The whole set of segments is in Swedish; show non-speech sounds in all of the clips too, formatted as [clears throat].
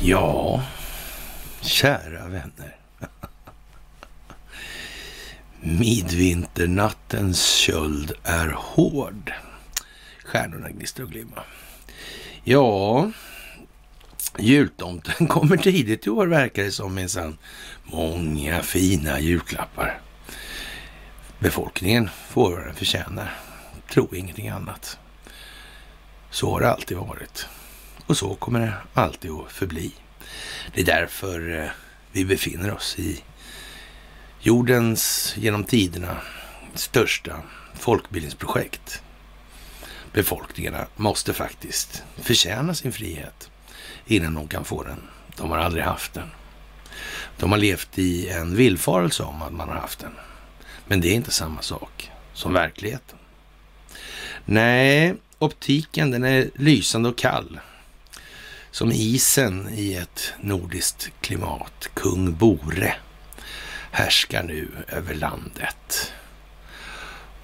Ja, kära vänner. Midvinternattens köld är hård. Stjärnorna gnistrar och glimmar. Ja, jultomten [laughs] kommer tidigt i år verkar det som minsann. Många fina julklappar. Befolkningen får vad den förtjänar. Tro ingenting annat. Så har det alltid varit. Och så kommer det alltid att förbli. Det är därför eh, vi befinner oss i jordens genom tiderna största folkbildningsprojekt. Befolkningarna måste faktiskt förtjäna sin frihet innan de kan få den. De har aldrig haft den. De har levt i en villfarelse om att man har haft den. Men det är inte samma sak som verkligheten. Nej, optiken den är lysande och kall. Som isen i ett nordiskt klimat. Kung Bore härskar nu över landet.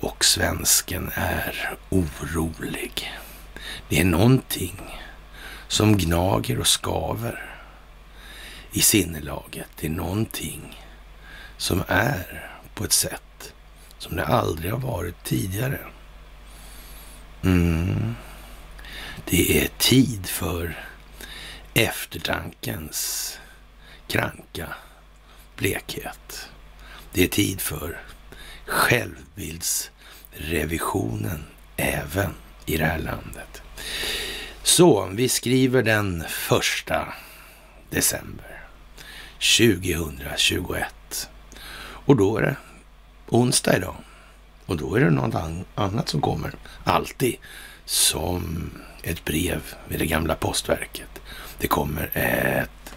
Och svensken är orolig. Det är någonting som gnager och skaver i sinnelaget. Det är någonting som är på ett sätt som det aldrig har varit tidigare. Mm. Det är tid för eftertankens kranka blekhet. Det är tid för självbildsrevisionen även i det här landet. Så vi skriver den första december 2021. Och då är det onsdag idag. Och då är det något annat som kommer. Alltid som ett brev vid det gamla postverket. Det kommer ett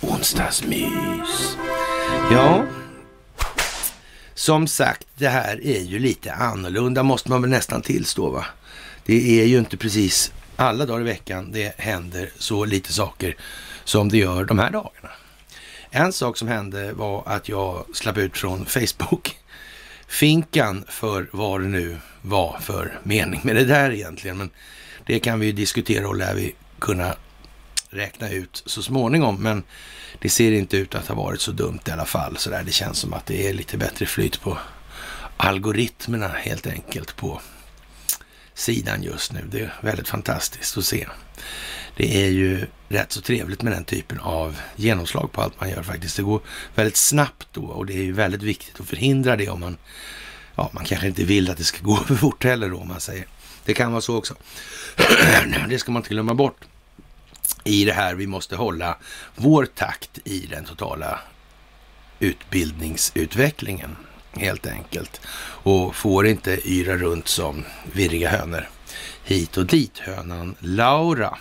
onsdagsmys. Ja, som sagt, det här är ju lite annorlunda måste man väl nästan tillstå va? Det är ju inte precis alla dagar i veckan det händer så lite saker som det gör de här dagarna. En sak som hände var att jag slapp ut från Facebook finkan för vad det nu var för mening med det där egentligen. Men det kan vi diskutera och lär vi kunna räkna ut så småningom. Men det ser inte ut att ha varit så dumt i alla fall. Så där. Det känns som att det är lite bättre flyt på algoritmerna helt enkelt på sidan just nu. Det är väldigt fantastiskt att se. Det är ju rätt så trevligt med den typen av genomslag på allt man gör faktiskt. Det går väldigt snabbt då och det är ju väldigt viktigt att förhindra det om man, ja, man kanske inte vill att det ska gå [laughs] för fort heller då om man säger. Det kan vara så också. [clears throat] det ska man inte glömma bort i det här. Vi måste hålla vår takt i den totala utbildningsutvecklingen helt enkelt. Och får inte yra runt som virriga hönor hit och dit. Hönan Laura.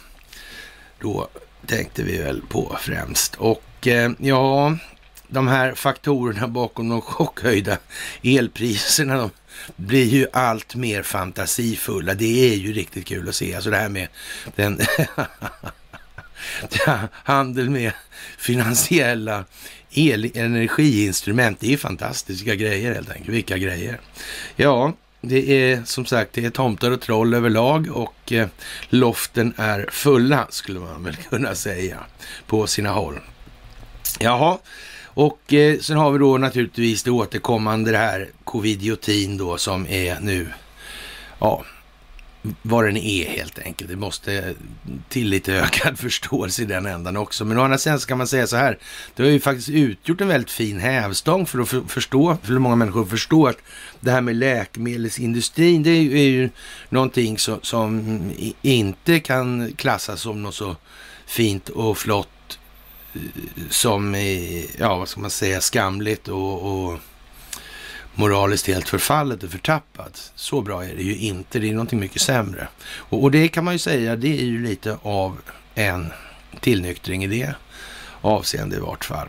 Då tänkte vi väl på främst. Och eh, ja, de här faktorerna bakom de [laughs] chockhöjda elpriserna, de blir ju allt mer fantasifulla. Det är ju riktigt kul att se. Alltså det här med den [laughs] handel med finansiella el energiinstrument. Det är fantastiska grejer helt enkelt. Vilka grejer. Ja, det är som sagt det är tomtar och troll överlag och eh, loften är fulla skulle man väl [laughs] kunna säga på sina håll. Jaha, och eh, sen har vi då naturligtvis det återkommande det här covidiotin då som är nu, ja, vad den är helt enkelt. Det måste till lite ökad [laughs] förståelse i den ändan också. Men å andra sidan så kan man säga så här. Det har ju faktiskt utgjort en väldigt fin hävstång för att förstå, för många människor förstå att det här med läkemedelsindustrin, det är ju, är ju någonting som, som inte kan klassas som något så fint och flott eh, som, ja vad ska man säga, skamligt och, och moraliskt helt förfallet och förtappat. Så bra är det ju inte. Det är någonting mycket sämre. Och, och det kan man ju säga, det är ju lite av en tillnyktring i det avseende i vart fall.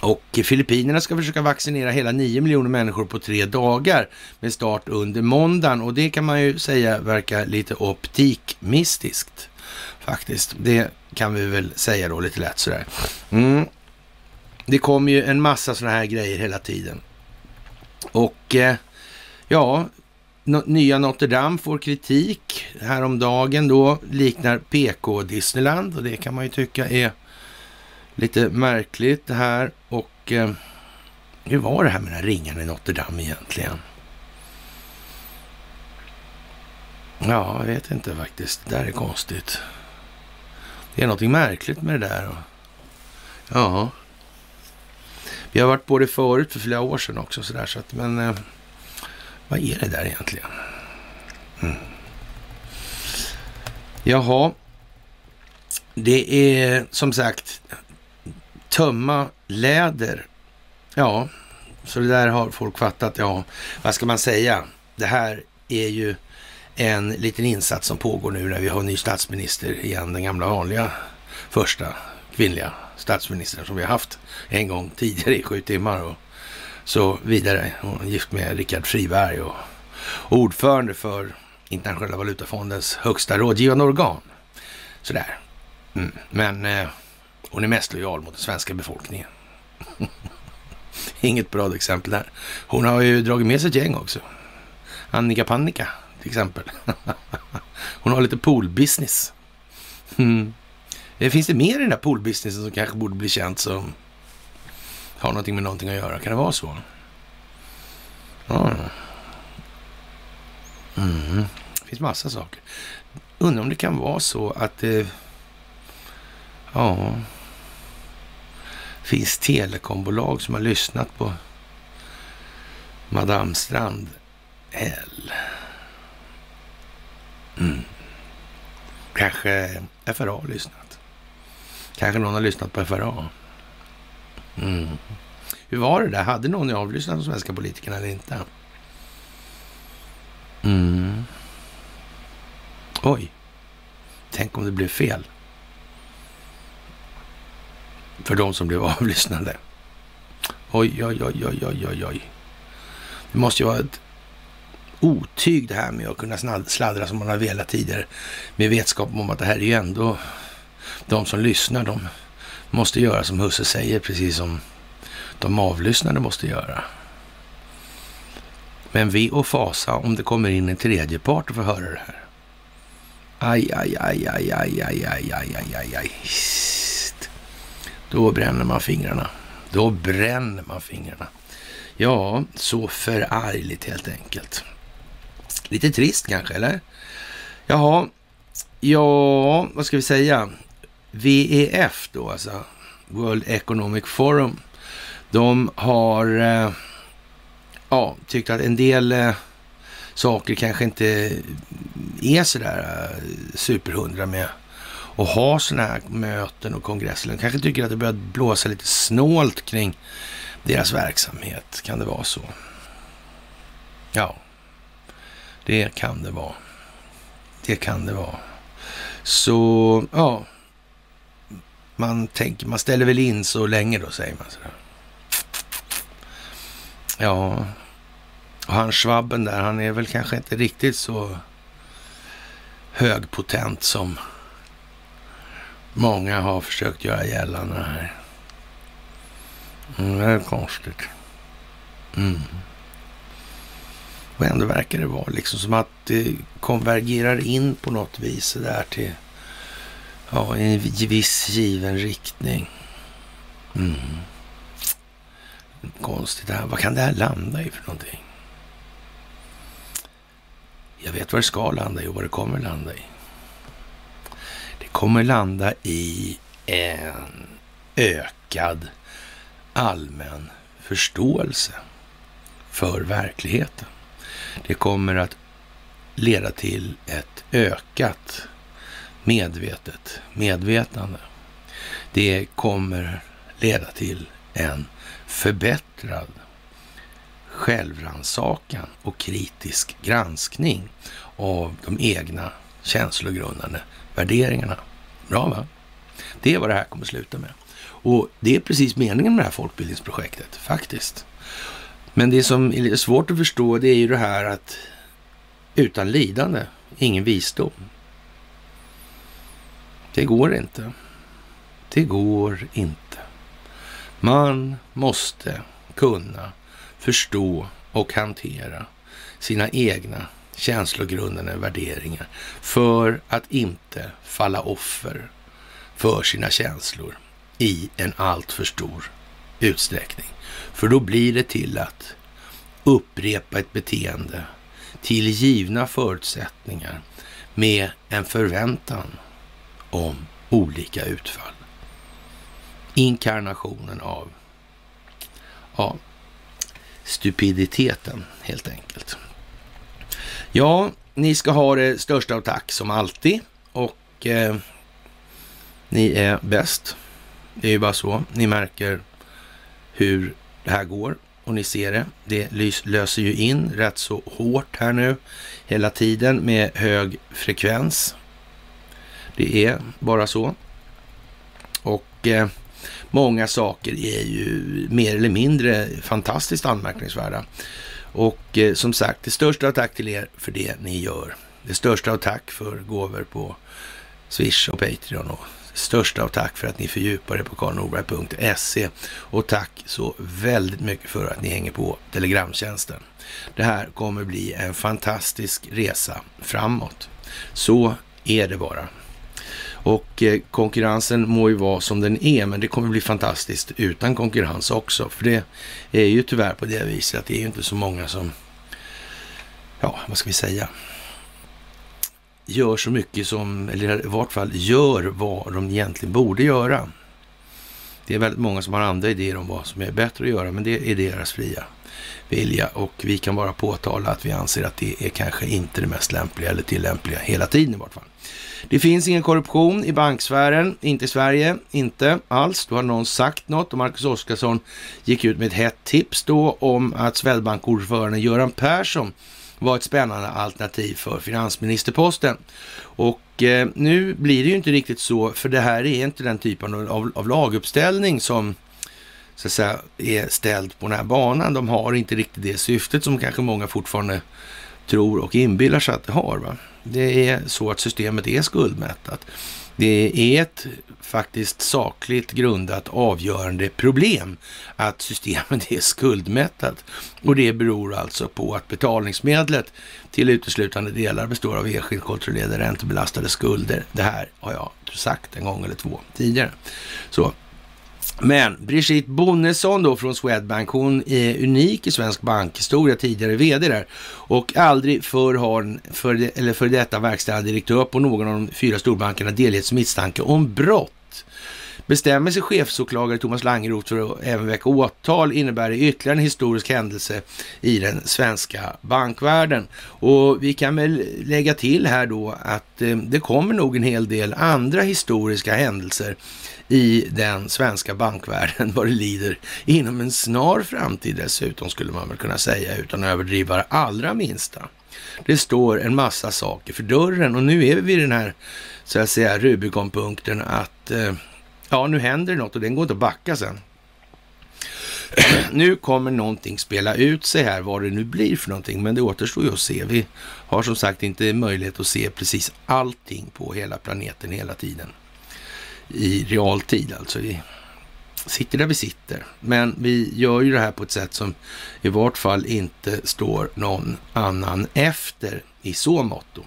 Och Filippinerna ska försöka vaccinera hela 9 miljoner människor på tre dagar med start under måndagen. Och det kan man ju säga verkar lite optikmistiskt faktiskt. Det kan vi väl säga då lite lätt sådär. Mm. Det kommer ju en massa sådana här grejer hela tiden. Och eh, ja, nya Notre Dame får kritik häromdagen då, liknar PK Disneyland och det kan man ju tycka är lite märkligt det här. Och eh, hur var det här med den här ringen i Notre Dame egentligen? Ja, jag vet inte faktiskt. Det där är konstigt. Det är någonting märkligt med det där. Ja. Vi har varit på det förut för flera år sedan också sådär så att men eh, vad är det där egentligen? Mm. Jaha. Det är som sagt tömma läder. Ja, så det där har folk fattat. Ja, vad ska man säga? Det här är ju en liten insats som pågår nu när vi har ny statsminister igen, den gamla vanliga första kvinnliga statsministern som vi har haft en gång tidigare i sju timmar och så vidare. Hon är gift med Richard Friberg och ordförande för Internationella valutafondens högsta rådgivande organ. Sådär. Mm. Men eh, hon är mest lojal mot den svenska befolkningen. [laughs] Inget bra exempel där. Hon har ju dragit med sig ett gäng också. Annika Pannika till exempel. [laughs] Hon har lite poolbusiness. Mm. Eh, finns det mer i den där poolbusinessen som kanske borde bli känt som har någonting med någonting att göra? Kan det vara så? Ja. Mm. Det finns massa saker. Undrar om det kan vara så att eh, det ja, finns telekombolag som har lyssnat på Madame Strand L. Mm. Kanske FRA har lyssnat. Kanske någon har lyssnat på FRA. Mm. Hur var det där? Hade någon avlyssnat de svenska politikerna eller inte? Mm. Oj. Tänk om det blev fel. För de som blev [laughs] avlyssnade. Oj, oj, oj, oj, oj, oj, oj. Det måste ju vara ett otyg det här med att kunna sladdra som man har velat tidigare. Med vetskap om att det här är ju ändå de som lyssnar. De måste göra som Husse säger, precis som de avlyssnade måste göra. Men vi och fasa om det kommer in en tredje part och får höra det här. Aj, aj, aj, aj, aj, aj, aj, aj, aj, aj, aj. Då bränner man fingrarna. Då bränner man fingrarna. Ja, så förargligt helt enkelt. Lite trist kanske, eller? Jaha, ja, vad ska vi säga? VEF då, alltså World Economic Forum. De har eh, ja, tyckt att en del eh, saker kanske inte är sådär eh, superhundra med att ha sådana här möten och kongresser. De kanske tycker att det börjar blåsa lite snålt kring deras verksamhet. Kan det vara så? Ja, det kan det vara. Det kan det vara. Så, ja. Man tänker, man ställer väl in så länge då, säger man sådär. Ja, och han Schwabben där, han är väl kanske inte riktigt så högpotent som många har försökt göra gällande här. Mm, det är konstigt. Mm. Och ändå verkar det vara liksom som att det konvergerar in på något vis där till ja, i en viss given riktning. Mm. Konstigt det här. Vad kan det här landa i för någonting? Jag vet vad det ska landa i och vad det kommer landa i. Det kommer landa i en ökad allmän förståelse för verkligheten. Det kommer att leda till ett ökat medvetet medvetande. Det kommer leda till en förbättrad självrannsakan och kritisk granskning av de egna känslogrundande värderingarna. Bra va? Det är vad det här kommer sluta med. Och det är precis meningen med det här folkbildningsprojektet, faktiskt. Men det som är lite svårt att förstå det är ju det här att utan lidande, ingen visdom. Det går inte. Det går inte. Man måste kunna förstå och hantera sina egna känslogrundande värderingar för att inte falla offer för sina känslor i en alltför stor utsträckning. För då blir det till att upprepa ett beteende till givna förutsättningar med en förväntan om olika utfall. Inkarnationen av ja, stupiditeten helt enkelt. Ja, ni ska ha det största av tack som alltid och eh, ni är bäst. Det är ju bara så. Ni märker hur det här går och ni ser det. Det löser ju in rätt så hårt här nu hela tiden med hög frekvens. Det är bara så. Och eh, många saker är ju mer eller mindre fantastiskt anmärkningsvärda. Och eh, som sagt, det största av tack till er för det ni gör. Det största av tack för gåvor på Swish och Patreon och största av tack för att ni fördjupar er på karlnorberg.se och tack så väldigt mycket för att ni hänger på Telegramtjänsten. Det här kommer bli en fantastisk resa framåt. Så är det bara. Och eh, konkurrensen må ju vara som den är, men det kommer bli fantastiskt utan konkurrens också. För det är ju tyvärr på det viset att det är ju inte så många som, ja, vad ska vi säga, gör så mycket som, eller i vart fall gör vad de egentligen borde göra. Det är väldigt många som har andra idéer om vad som är bättre att göra, men det är deras fria vilja och vi kan bara påtala att vi anser att det är kanske inte det mest lämpliga eller tillämpliga hela tiden i vart fall. Det finns ingen korruption i banksfären, inte i Sverige, inte alls. Då har någon sagt något och Marcus Oskarsson gick ut med ett hett tips då om att Swedbank-ordföranden Göran Persson var ett spännande alternativ för finansministerposten. Och eh, nu blir det ju inte riktigt så, för det här är inte den typen av, av laguppställning som så att säga, är ställd på den här banan. De har inte riktigt det syftet som kanske många fortfarande tror och inbillar sig att det har. Va? Det är så att systemet är skuldmättat. Det är ett faktiskt sakligt grundat avgörande problem att systemet [laughs] är skuldmättat. Och det beror alltså på att betalningsmedlet till uteslutande delar består av enskilt kontrollerade räntebelastade skulder. Det här har jag sagt en gång eller två tidigare. Så men Brigitte Bonnesson då från Swedbank, hon är unik i svensk bankhistoria, tidigare vd där. Och aldrig förr har en för, eller för detta verkställande direktör på någon av de fyra storbankerna delgetts misstanke om brott. Bestämmer sig chefsåklagare Thomas Langeroth för att även väcka åtal innebär det ytterligare en historisk händelse i den svenska bankvärlden. Och vi kan väl lägga till här då att eh, det kommer nog en hel del andra historiska händelser i den svenska bankvärlden [laughs] vad det lider inom en snar framtid dessutom skulle man väl kunna säga utan att överdriva det allra minsta. Det står en massa saker för dörren och nu är vi vid den här så att säga Rubikonpunkten att eh, ja, nu händer det något och den går inte att backa sen. [clears throat] nu kommer någonting spela ut sig här, vad det nu blir för någonting, men det återstår ju att se. Vi har som sagt inte möjlighet att se precis allting på hela planeten hela tiden i realtid. Alltså vi sitter där vi sitter. Men vi gör ju det här på ett sätt som i vart fall inte står någon annan efter i så motto.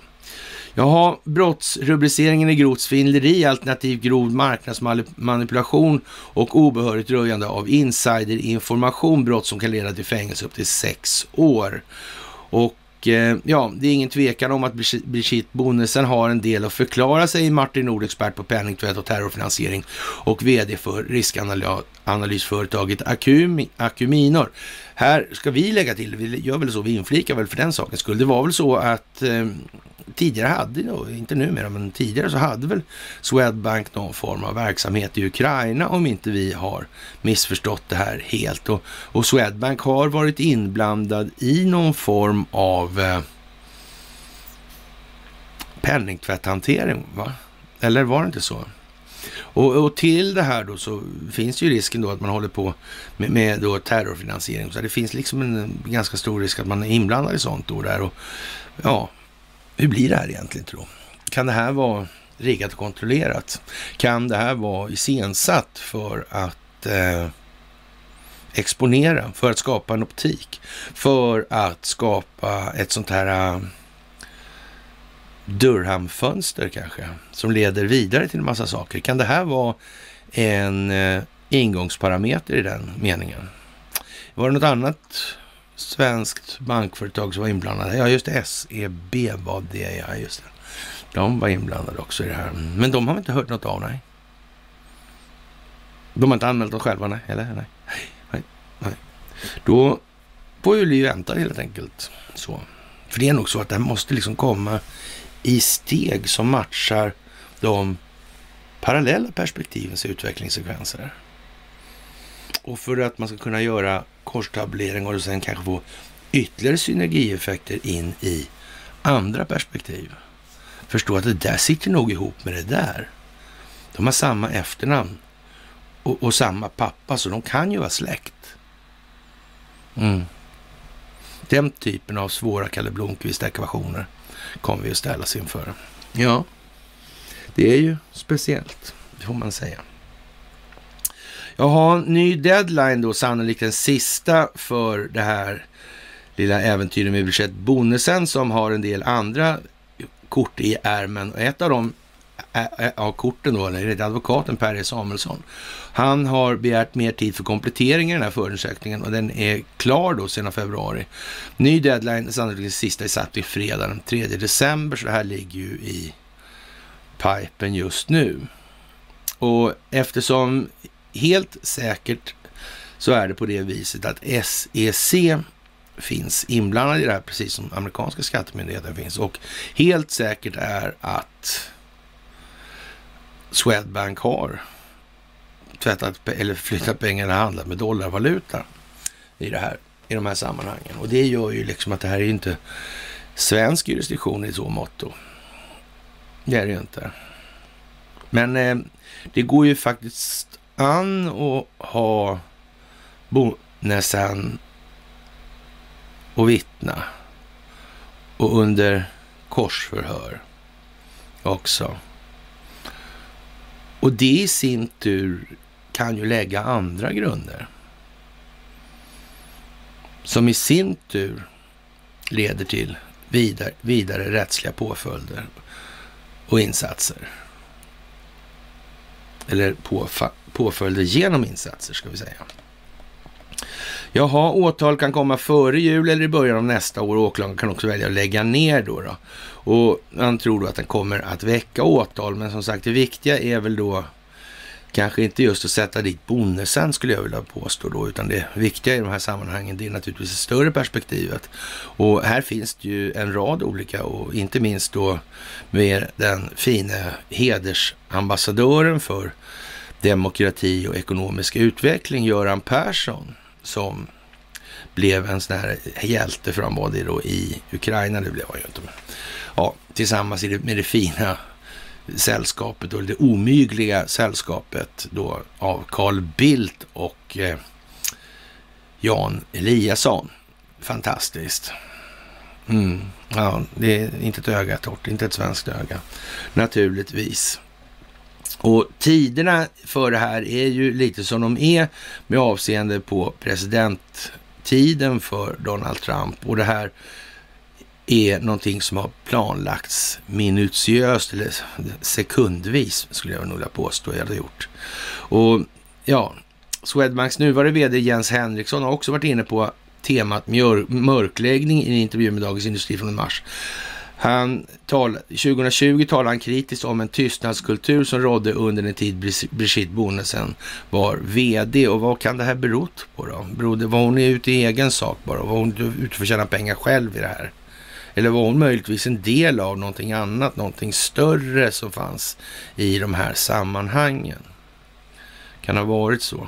Jaha, brottsrubriceringen är grovt svindleri alternativt grov marknadsmanipulation och obehörigt röjande av insiderinformation, brott som kan leda till fängelse upp till sex år. Och Eh, ja, det är ingen tvekan om att Brigitte Bonnesen har en del att förklara, sig. Martin Nord, expert på penningtvätt och terrorfinansiering och vd för riskanalysföretaget Acuminor. Här ska vi lägga till, vi gör väl så, vi inflikar väl för den sakens skull. Det var väl så att eh, tidigare hade, inte numera, men tidigare så hade väl Swedbank någon form av verksamhet i Ukraina om inte vi har missförstått det här helt. Och, och Swedbank har varit inblandad i någon form av eh, penningtvätthantering, va? Eller var det inte så? Och, och, till det här då så finns ju risken då att man håller på med, med då terrorfinansiering. Så det finns liksom en ganska stor risk att man är inblandad i sånt då där. Och, ja, hur blir det här egentligen tro? Kan det här vara riggat och kontrollerat? Kan det här vara iscensatt för att eh, exponera, för att skapa en optik, för att skapa ett sånt här, eh, Durhamfönster kanske, som leder vidare till en massa saker. Kan det här vara en eh, ingångsparameter i den meningen? Var det något annat svenskt bankföretag som var inblandade? Ja, just det, SEB var det, ja, just det. De var inblandade också i det här. Men de har vi inte hört något av, nej. De har inte anmält dem själva, nej. Eller? Nej. nej. nej. Då får vi vänta helt enkelt. Så. För det är nog så att det här måste liksom komma i steg som matchar de parallella perspektivens utvecklingssekvenser. Och för att man ska kunna göra korstablering och sen kanske få ytterligare synergieffekter in i andra perspektiv. Förstå att det där sitter nog ihop med det där. De har samma efternamn och, och samma pappa, så de kan ju vara släkt. Mm. Den typen av svåra Kalle Blomkvist-ekvationer kommer vi att ställas inför. Ja, det är ju speciellt, det får man säga. Jaha, ny deadline då, sannolikt den sista för det här lilla äventyret med Brigitte Bonnesen som har en del andra kort i ärmen. Ett av dem av korten då, eller advokaten Per E Samuelsson. Han har begärt mer tid för komplettering i den här förundersökningen och den är klar då sedan februari. Ny deadline, sannolikt sista är satt till fredag den 3 december, så det här ligger ju i pipen just nu. Och eftersom helt säkert så är det på det viset att SEC finns inblandad i det här, precis som amerikanska skattemyndigheten finns. Och helt säkert är att Swedbank har tvättat eller flyttat pengar eller handlat med dollarvaluta i, det här, i de här sammanhangen. Och det gör ju liksom att det här är inte svensk jurisdiktion i så mått Det är det ju inte. Men eh, det går ju faktiskt an att ha Bonnesen och vittna och under korsförhör också. Och det i sin tur kan ju lägga andra grunder. Som i sin tur leder till vidare, vidare rättsliga påföljder och insatser. Eller påföljder genom insatser ska vi säga. Jaha, åtal kan komma före jul eller i början av nästa år. Åklagaren kan också välja att lägga ner då. då. Och han tror då att den kommer att väcka åtal. Men som sagt, det viktiga är väl då kanske inte just att sätta dit Bonnesen skulle jag vilja påstå då, utan det viktiga i de här sammanhangen det är naturligtvis det större perspektivet. Och här finns det ju en rad olika och inte minst då med den fina hedersambassadören för demokrati och ekonomisk utveckling, Göran Persson, som blev en sån här hjälte för han var det då i Ukraina, det blev han ju inte. Men, ja, tillsammans med det fina sällskapet, och det omygliga sällskapet då av Carl Bildt och eh, Jan Eliasson. Fantastiskt. Mm. Ja, det är inte ett öga torrt, inte ett svenskt öga. Naturligtvis. Och tiderna för det här är ju lite som de är med avseende på presidenttiden för Donald Trump. Och det här är någonting som har planlagts minutiöst eller sekundvis skulle jag nog vilja påstå jag hade gjort. Och ja, Swedbanks nuvarande vd Jens Henriksson har också varit inne på temat mörkläggning i en intervju med Dagens Industri från mars. Han tal, 2020 talade han kritiskt om en tystnadskultur som rådde under den tid Brigitte Bonnesen var vd. Och vad kan det här berott på då? Berodde, var hon ute i egen sak bara? Var hon ute för att tjäna pengar själv i det här? Eller var hon möjligtvis en del av någonting annat, någonting större som fanns i de här sammanhangen? Kan ha varit så.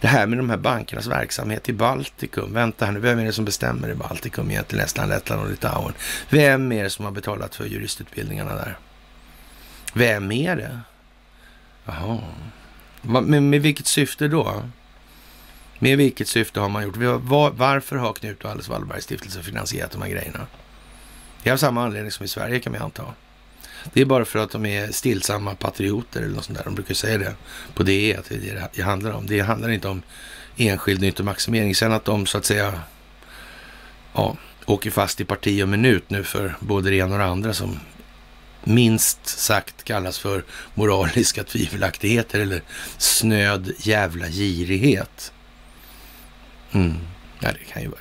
Det här med de här bankernas verksamhet i Baltikum. Vänta här nu, vem är det som bestämmer i Baltikum egentligen? Estland, Lettland och Litauen. Vem är det som har betalat för juristutbildningarna där? Vem är det? Jaha. Med, med vilket syfte då? Med vilket syfte har man gjort? Var, varför har Knut och Alice Wallbergs stiftelse finansierat de här grejerna? Det är av samma anledning som i Sverige kan vi anta. Det är bara för att de är stillsamma patrioter eller något sånt där. De brukar säga det på DE att det är det det handlar om. Det handlar inte om enskild nyttomaximering. Sen att de så att säga ja, åker fast i parti och minut nu för både det ena och det andra som minst sagt kallas för moraliska tvivelaktigheter eller snöd jävla girighet. Mm. Ja, det kan ju vara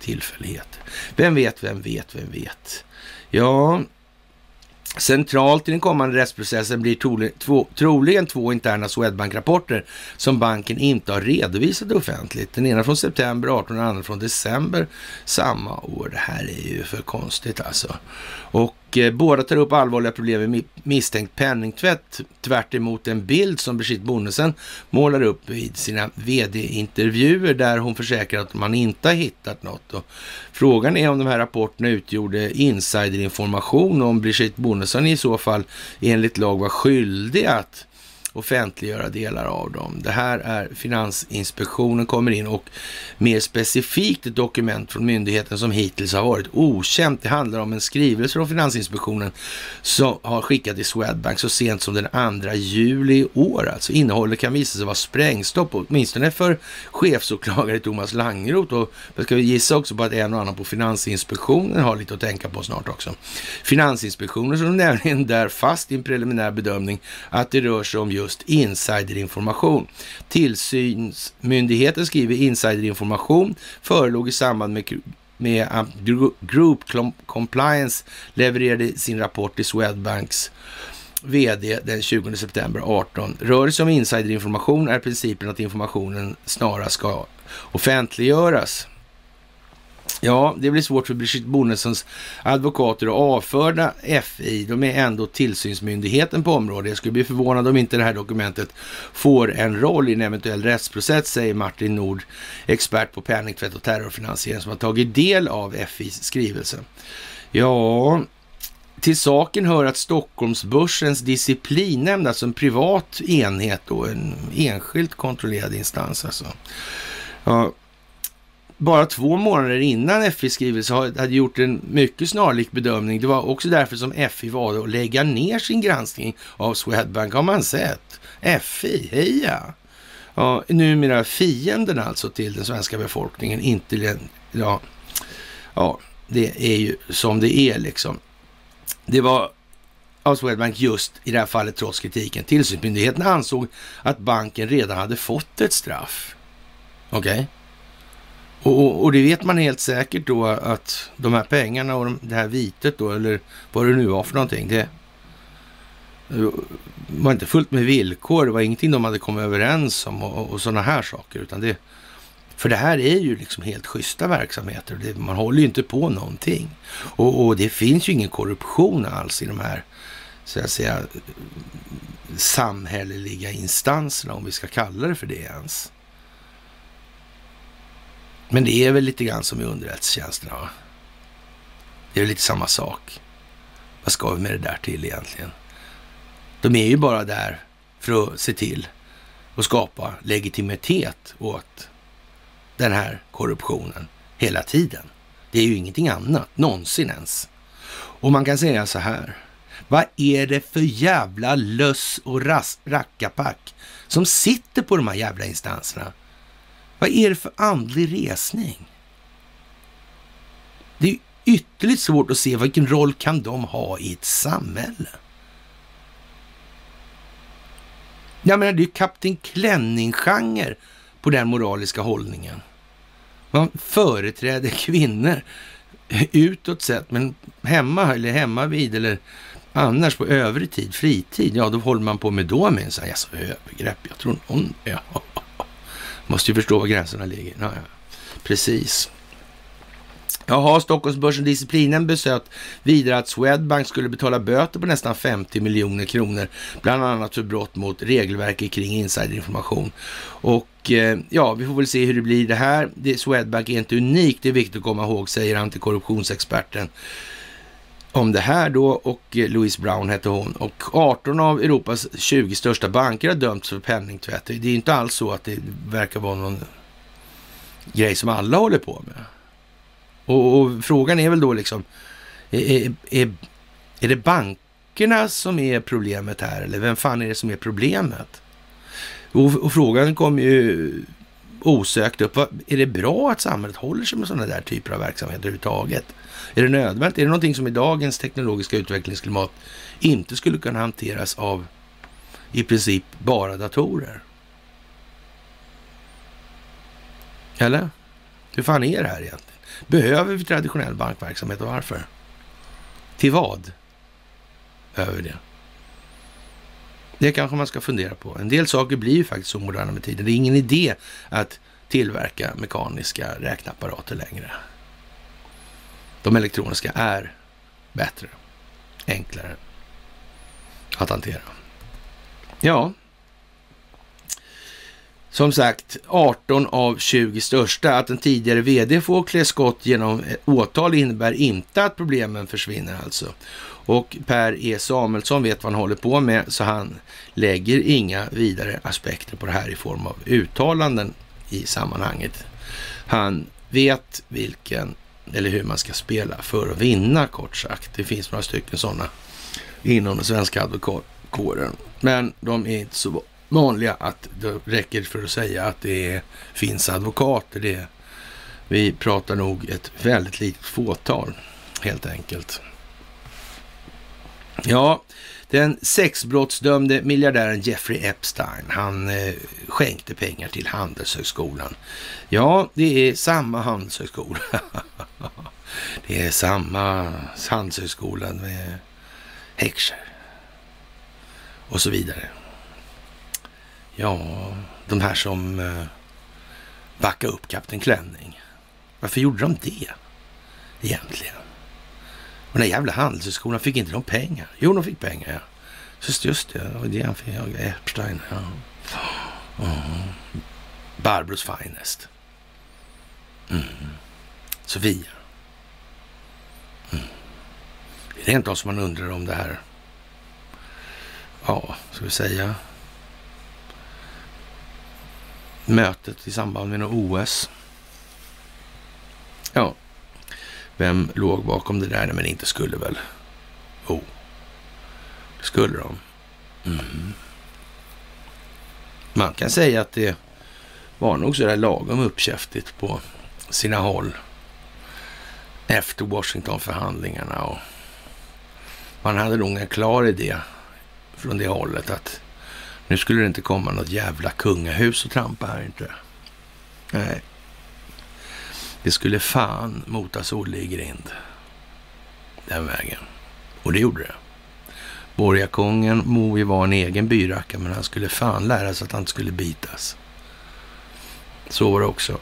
tillfällighet. Vem vet, vem vet, vem vet? Ja, Centralt i den kommande rättsprocessen blir troligen två, troligen två interna Swedbank-rapporter som banken inte har redovisat offentligt. Den ena från september 18 och den andra från december samma år. Det här är ju för konstigt alltså. Och Eh, båda tar upp allvarliga problem med misstänkt penningtvätt tvärt en bild som Brigitte Bonnesen målar upp vid sina vd-intervjuer där hon försäkrar att man inte har hittat något. Och frågan är om de här rapporterna utgjorde insiderinformation och om Brigitte Bonnesen i så fall enligt lag var skyldig att offentliggöra delar av dem. Det här är Finansinspektionen kommer in och mer specifikt ett dokument från myndigheten som hittills har varit okänt. Det handlar om en skrivelse från Finansinspektionen som har skickat till Swedbank så sent som den 2 juli i år. Alltså innehållet kan visa sig vara sprängstopp, åtminstone för chefsåklagare Thomas Langroth och jag ska gissa också på att en och annan på Finansinspektionen har lite att tänka på snart också. Finansinspektionen som nämligen där fast i en preliminär bedömning att det rör sig om just just insiderinformation. Tillsynsmyndigheten skriver insiderinformation förelåg i samband med med att Group Compliance levererade sin rapport till Swedbanks vd den 20 september 18. Rör det sig om insiderinformation är principen att informationen snarast ska offentliggöras. Ja, det blir svårt för Brigitte Bonnesens advokater att avföra FI. De är ändå tillsynsmyndigheten på området. Jag skulle bli förvånad om inte det här dokumentet får en roll i en eventuell rättsprocess, säger Martin Nord, expert på penningtvätt och terrorfinansiering som har tagit del av FIs skrivelse. Ja, till saken hör att Stockholmsbörsens disciplinnämnd, alltså en privat enhet och en enskilt kontrollerad instans alltså. Ja, bara två månader innan FIs skrivelse hade gjort en mycket snarlik bedömning. Det var också därför som FI valde att lägga ner sin granskning av Swedbank, har man sett. FI, heja! Ja, numera fienden alltså till den svenska befolkningen, inte ja, ja, det är ju som det är liksom. Det var av Swedbank just i det här fallet trots kritiken. Tillsynsmyndigheten ansåg att banken redan hade fått ett straff. Okej? Okay? Och, och, och, det vet man helt säkert då att de här pengarna och de, det här vitet då, eller vad det nu var för någonting, det var inte fullt med villkor. Det var ingenting de hade kommit överens om och, och sådana här saker, utan det för det här är ju liksom helt schyssta verksamheter. Det, man håller ju inte på någonting. Och, och, det finns ju ingen korruption alls i de här, så att säga, samhälleliga instanserna, om vi ska kalla det för det ens. Men det är väl lite grann som i underrättelsetjänsterna. Va? Det är väl lite samma sak. Vad ska vi med det där till egentligen? De är ju bara där för att se till och skapa legitimitet åt den här korruptionen hela tiden. Det är ju ingenting annat, någonsin ens. Och man kan säga så här. Vad är det för jävla löss och rackapack som sitter på de här jävla instanserna? Vad är det för andlig resning? Det är ytterligt svårt att se vilken roll kan de ha i ett samhälle. Jag menar, det är ju Kapten Klänning-genre på den moraliska hållningen. Man företräder kvinnor utåt sett, men hemma eller hemma vid eller annars på övrig tid, fritid, ja då håller man på med då minsann. Alltså övergrepp, jag tror någon, ja. Måste ju förstå var gränserna ligger. Ja, ja. Precis. Jaha, Stockholmsbörsen Disciplinen besöt vidare att Swedbank skulle betala böter på nästan 50 miljoner kronor, bland annat för brott mot regelverket kring insiderinformation. Och eh, ja, vi får väl se hur det blir det här. Det, Swedbank är inte unikt, det är viktigt att komma ihåg, säger antikorruptionsexperten om det här då och eh, Louise Brown hette hon. Och 18 av Europas 20 största banker har dömts för penningtvätt. Det är inte alls så att det verkar vara någon grej som alla håller på med. Och, och frågan är väl då liksom, är, är, är det bankerna som är problemet här eller vem fan är det som är problemet? Och, och frågan kommer ju osökt upp. Är det bra att samhället håller sig med sådana där typer av verksamheter överhuvudtaget? Är det nödvändigt? Är det någonting som i dagens teknologiska utvecklingsklimat inte skulle kunna hanteras av i princip bara datorer? Eller? Hur fan är det här egentligen? Behöver vi traditionell bankverksamhet och varför? Till vad behöver vi det? Det kanske man ska fundera på. En del saker blir ju faktiskt så moderna med tiden. Det är ingen idé att tillverka mekaniska räkneapparater längre. De elektroniska är bättre, enklare att hantera. Ja, som sagt, 18 av 20 största. Att en tidigare vd får klä skott genom åtal innebär inte att problemen försvinner alltså. Och Per E Samuelsson vet vad han håller på med, så han lägger inga vidare aspekter på det här i form av uttalanden i sammanhanget. Han vet vilken, eller hur man ska spela för att vinna kort sagt. Det finns några stycken sådana inom den svenska advokatkåren. Men de är inte så vanliga att det räcker för att säga att det finns advokater. Det, vi pratar nog ett väldigt litet fåtal helt enkelt. Ja, den sexbrottsdömde miljardären Jeffrey Epstein, han eh, skänkte pengar till Handelshögskolan. Ja, det är samma Handelshögskola. [laughs] det är samma Handelshögskola med Heckscher och så vidare. Ja, de här som eh, backade upp Kapten Klänning. Varför gjorde de det egentligen? Och den där jävla handelshögskolan, fick inte de pengar? Jo, de fick pengar, ja. Just, just det, det var det han fick. Epstein, ja. Mm. Barbros finest. Mm. Sofia. Mm. Det är rent av som man undrar om det här, ja, ska vi säga, mötet i samband med något OS. Ja, vem låg bakom det där? Men inte skulle väl? Jo, oh. det skulle de. Mm. Man kan säga att det var nog sådär lagom uppkäftigt på sina håll efter Washingtonförhandlingarna och man hade nog en klar idé från det hållet att nu skulle det inte komma något jävla kungahus och trampa här inte. Nej. Det skulle fan motas Olle i grind. Den vägen. Och det gjorde det. Borgakungen må ju vara en egen byracka, men han skulle fan lära sig att han inte skulle bitas. Så var det också.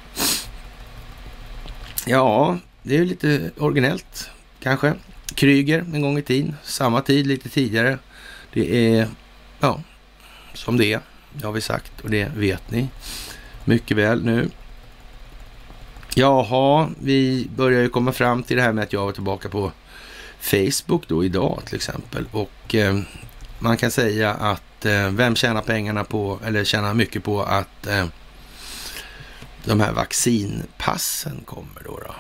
Ja, det är lite originellt kanske. Kryger en gång i tiden, samma tid lite tidigare. Det är, ja, som det är. Det har vi sagt och det vet ni mycket väl nu. Jaha, vi börjar ju komma fram till det här med att jag var tillbaka på Facebook då idag till exempel. Och eh, man kan säga att eh, vem tjänar pengarna på, eller tjänar mycket på att eh, de här vaccinpassen kommer då, då.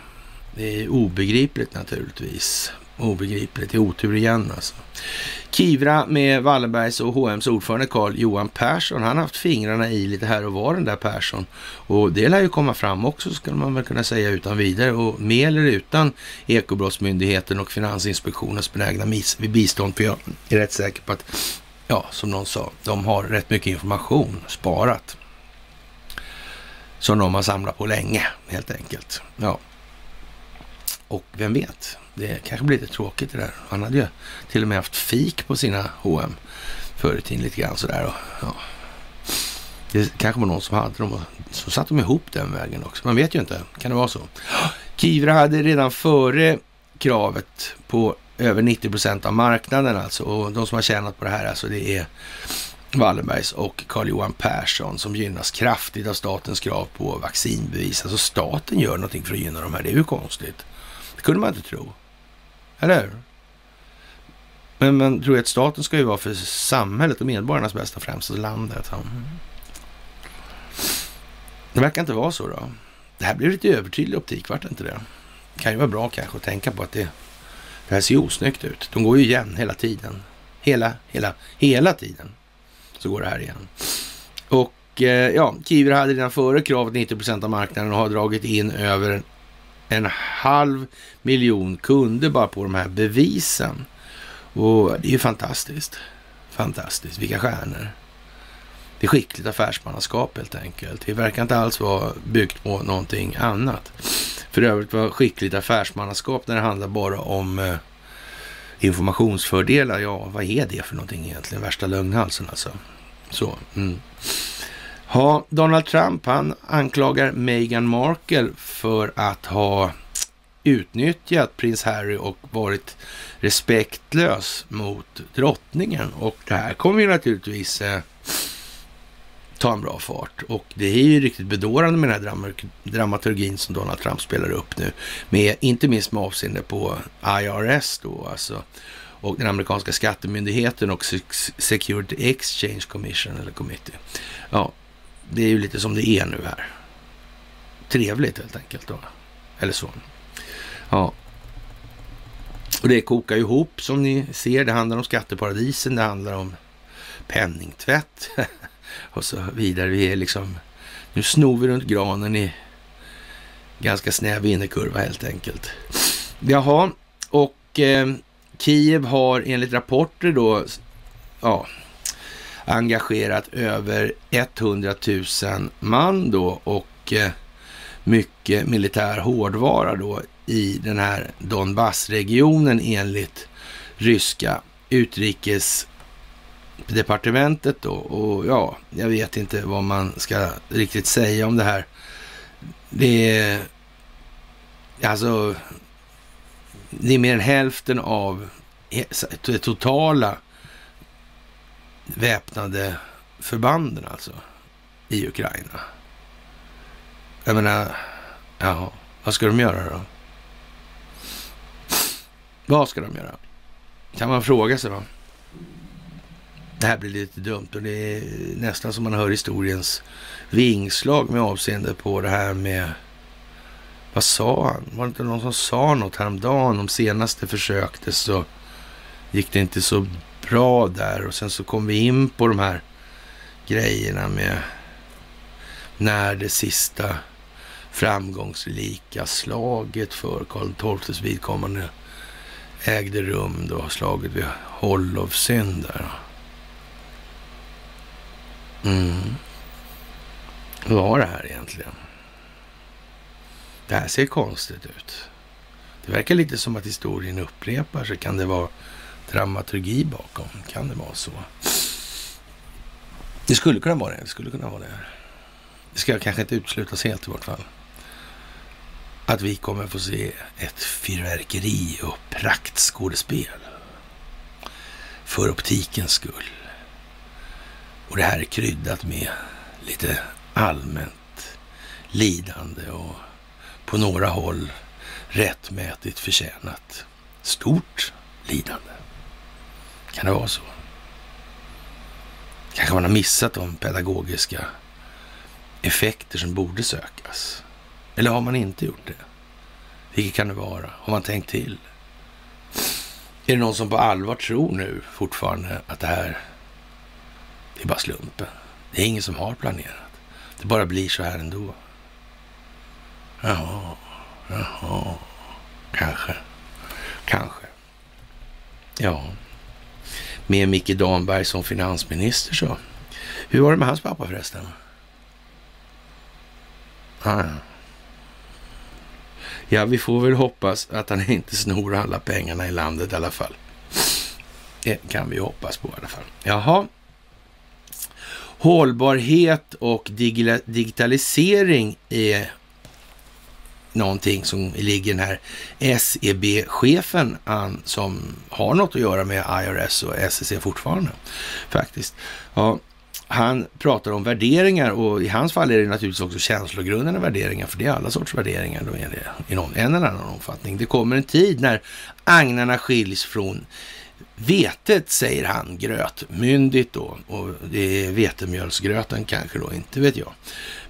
Det är obegripligt naturligtvis. Obegripligt. Det är otur igen alltså. Kivra med Wallenbergs och H&M's ordförande Carl Johan Persson. Han har haft fingrarna i lite här och var den där Persson. Och det lär ju komma fram också skulle man väl kunna säga utan vidare. Och med eller utan Ekobrottsmyndigheten och Finansinspektionens benägna bistånd. För jag är rätt säker på att, ja, som någon sa, de har rätt mycket information sparat. Som de har samlat på länge, helt enkelt. Ja. Och vem vet, det kanske blir lite tråkigt det där. Han hade ju till och med haft fik på sina H&M förr i tiden lite grann sådär. Och, ja. Det kanske var någon som hade dem och så satt de ihop den vägen också. Man vet ju inte. Kan det vara så? Kivra hade redan före kravet på över 90 procent av marknaden alltså. Och de som har tjänat på det här alltså det är Wallenbergs och Carl-Johan Persson som gynnas kraftigt av statens krav på vaccinbevis. Alltså staten gör någonting för att gynna de här. Det är ju konstigt. Kunde man inte tro. Eller hur? Men man tror att staten ska ju vara för samhället och medborgarnas bästa främst, alltså landet. Mm. Det verkar inte vara så då. Det här blir lite övertydlig optik, vart det inte det? Det kan ju vara bra kanske att tänka på att det, det här ser osnyggt ut. De går ju igen hela tiden. Hela, hela, hela tiden så går det här igen. Och eh, ja, Kiver hade redan före kravet 90 procent av marknaden och har dragit in över en halv miljon kunder bara på de här bevisen. Och det är ju fantastiskt. Fantastiskt. Vilka stjärnor. Det är skickligt affärsmannaskap helt enkelt. Det verkar inte alls vara byggt på någonting annat. För övrigt var skickligt affärsmannaskap när det handlar bara om eh, informationsfördelar. Ja, vad är det för någonting egentligen? Värsta lögnhalsen alltså. Så. Mm. Ja, Donald Trump han anklagar Meghan Markle för att ha utnyttjat prins Harry och varit respektlös mot drottningen. Och det här kommer ju naturligtvis eh, ta en bra fart. Och det är ju riktigt bedårande med den här dramaturgin som Donald Trump spelar upp nu. Med, inte minst med avseende på IRS då, alltså. Och den amerikanska skattemyndigheten och Security Exchange Commission eller Committee. Ja, det är ju lite som det är nu här. Trevligt helt enkelt då. Eller så. Ja. Och det kokar ihop som ni ser. Det handlar om skatteparadisen, det handlar om penningtvätt [laughs] och så vidare. Vi är liksom, nu snor vi runt granen i ganska snäv innerkurva helt enkelt. Jaha, och eh, Kiev har enligt rapporter då, ja, engagerat över 100 000 man då och eh, mycket militär hårdvara då i den här Donbassregionen enligt ryska utrikesdepartementet då. Och ja, jag vet inte vad man ska riktigt säga om det här. Det är alltså, det är mer än hälften av det totala väpnade förbanden alltså i Ukraina. Jag menar, ja, vad ska de göra då? Vad ska de göra? Kan man fråga sig då. Det här blir lite dumt och det är nästan som man hör historiens vingslag med avseende på det här med vad sa han? Var det inte någon som sa något häromdagen om senaste försökte så gick det inte så bra där och sen så kom vi in på de här grejerna med när det sista framgångsrika slaget för Karl XIIs vidkommande ägde rum då, slaget vid Hollovsyn där. Mm. Vad var det här egentligen? Det här ser konstigt ut. Det verkar lite som att historien upprepar sig. Kan det vara dramaturgi bakom? Kan det vara så? Det skulle kunna vara det. Det skulle kunna vara det. Det ska kanske inte uteslutas helt i vart fall att vi kommer få se ett fyrverkeri och praktskådespel. För optikens skull. Och det här är kryddat med lite allmänt lidande och på några håll rättmätigt förtjänat stort lidande. Kan det vara så? Kanske man har missat de pedagogiska effekter som borde sökas. Eller har man inte gjort det? Vilket kan det vara? Har man tänkt till? Är det någon som på allvar tror nu fortfarande att det här, det är bara slumpen? Det är ingen som har planerat. Det bara blir så här ändå. Jaha, jaha, kanske, kanske. Ja, med Micke Damberg som finansminister så. Hur var det med hans pappa förresten? Ah, ja. Ja, vi får väl hoppas att han inte snor alla pengarna i landet i alla fall. Det kan vi hoppas på i alla fall. Jaha. Hållbarhet och digitalisering är någonting som ligger den här SEB-chefen som har något att göra med IRS och SEC fortfarande faktiskt. Ja, han pratar om värderingar och i hans fall är det naturligtvis också känslogrundande värderingar, för det är alla sorts värderingar då är det, i någon, en eller annan omfattning. Det kommer en tid när agnarna skiljs från vetet, säger han, grötmyndigt då. Och det är vetemjölsgröten kanske då, inte vet jag.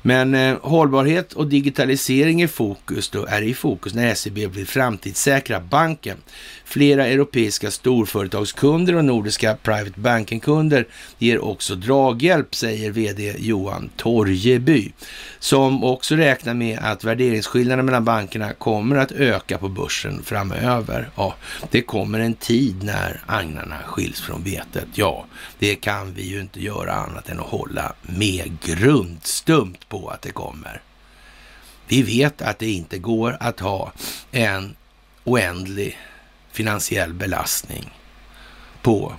Men eh, hållbarhet och digitalisering i fokus då, är i fokus när SEB blir framtidssäkra banken. Flera europeiska storföretagskunder och nordiska private banking-kunder ger också draghjälp, säger vd Johan Torjeby, som också räknar med att värderingsskillnaderna mellan bankerna kommer att öka på börsen framöver. Ja, det kommer en tid när agnarna skiljs från vetet. Ja, det kan vi ju inte göra annat än att hålla med grundstumt på att det kommer. Vi vet att det inte går att ha en oändlig finansiell belastning på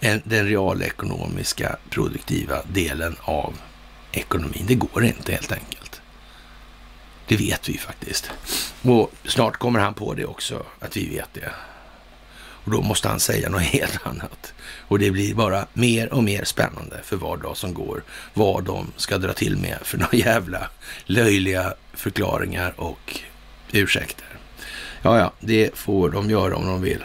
en, den realekonomiska produktiva delen av ekonomin. Det går inte helt enkelt. Det vet vi faktiskt. Och snart kommer han på det också, att vi vet det. Och då måste han säga något helt [laughs] annat. Och det blir bara mer och mer spännande för var dag som går vad de ska dra till med för några jävla löjliga förklaringar och ursäkter. Ja, ja, det får de göra om de vill.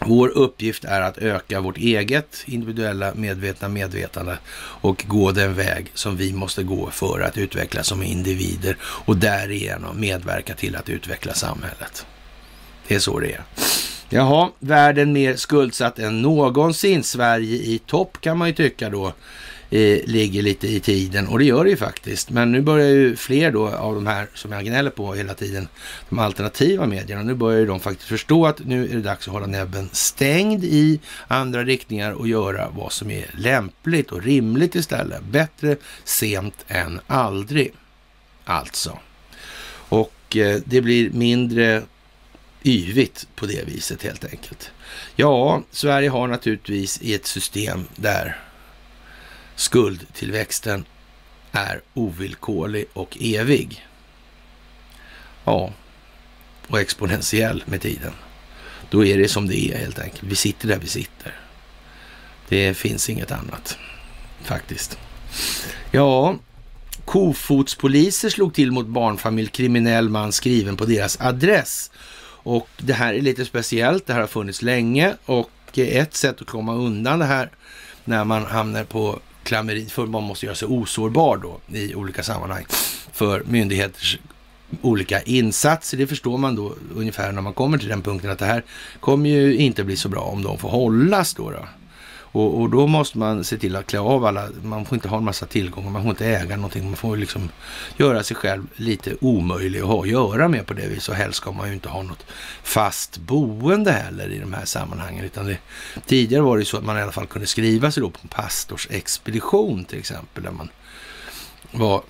Vår uppgift är att öka vårt eget individuella medvetna medvetande och gå den väg som vi måste gå för att utvecklas som individer och därigenom medverka till att utveckla samhället. Det är så det är. Jaha, världen mer skuldsatt än någonsin. Sverige i topp kan man ju tycka då eh, ligger lite i tiden och det gör det ju faktiskt. Men nu börjar ju fler då av de här som jag gnäller på hela tiden, de alternativa medierna, nu börjar ju de faktiskt förstå att nu är det dags att hålla näbben stängd i andra riktningar och göra vad som är lämpligt och rimligt istället. Bättre sent än aldrig, alltså. Och eh, det blir mindre yvigt på det viset helt enkelt. Ja, Sverige har naturligtvis i ett system där skuldtillväxten är ovillkorlig och evig. Ja, och exponentiell med tiden. Då är det som det är helt enkelt. Vi sitter där vi sitter. Det finns inget annat faktiskt. Ja, Kofotspoliser slog till mot barnfamilj, kriminell man skriven på deras adress. Och det här är lite speciellt. Det här har funnits länge och ett sätt att komma undan det här när man hamnar på klammeri, för man måste göra sig osårbar då i olika sammanhang för myndigheters olika insatser. Det förstår man då ungefär när man kommer till den punkten att det här kommer ju inte bli så bra om de får hållas då. då. Och, och, då måste man se till att klä av alla, man får inte ha en massa tillgångar, man får inte äga någonting, man får liksom göra sig själv lite omöjlig att ha att göra med på det viset. Och helst ska man ju inte ha något fast boende heller i de här sammanhangen. Utan det, tidigare var det så att man i alla fall kunde skriva sig då på en pastorsexpedition till exempel, där man var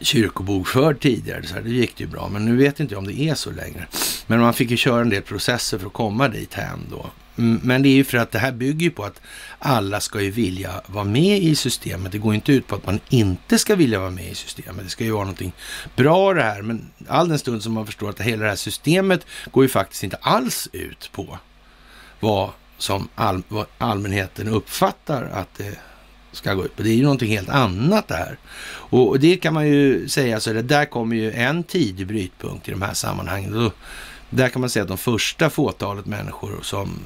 kyrkobokförd tidigare. Så här, det gick det ju bra, men nu vet inte jag om det är så längre. Men man fick ju köra en del processer för att komma dit hem då. Mm, men det är ju för att det här bygger ju på att alla ska ju vilja vara med i systemet. Det går inte ut på att man inte ska vilja vara med i systemet. Det ska ju vara någonting bra det här. Men all den stund som man förstår att hela det här systemet går ju faktiskt inte alls ut på vad som all, vad allmänheten uppfattar att det ska gå ut på. Det är ju någonting helt annat det här. Och, det kan man ju säga, så det där kommer ju en tidig brytpunkt i de här sammanhangen. Då där kan man säga att de första fåtalet människor som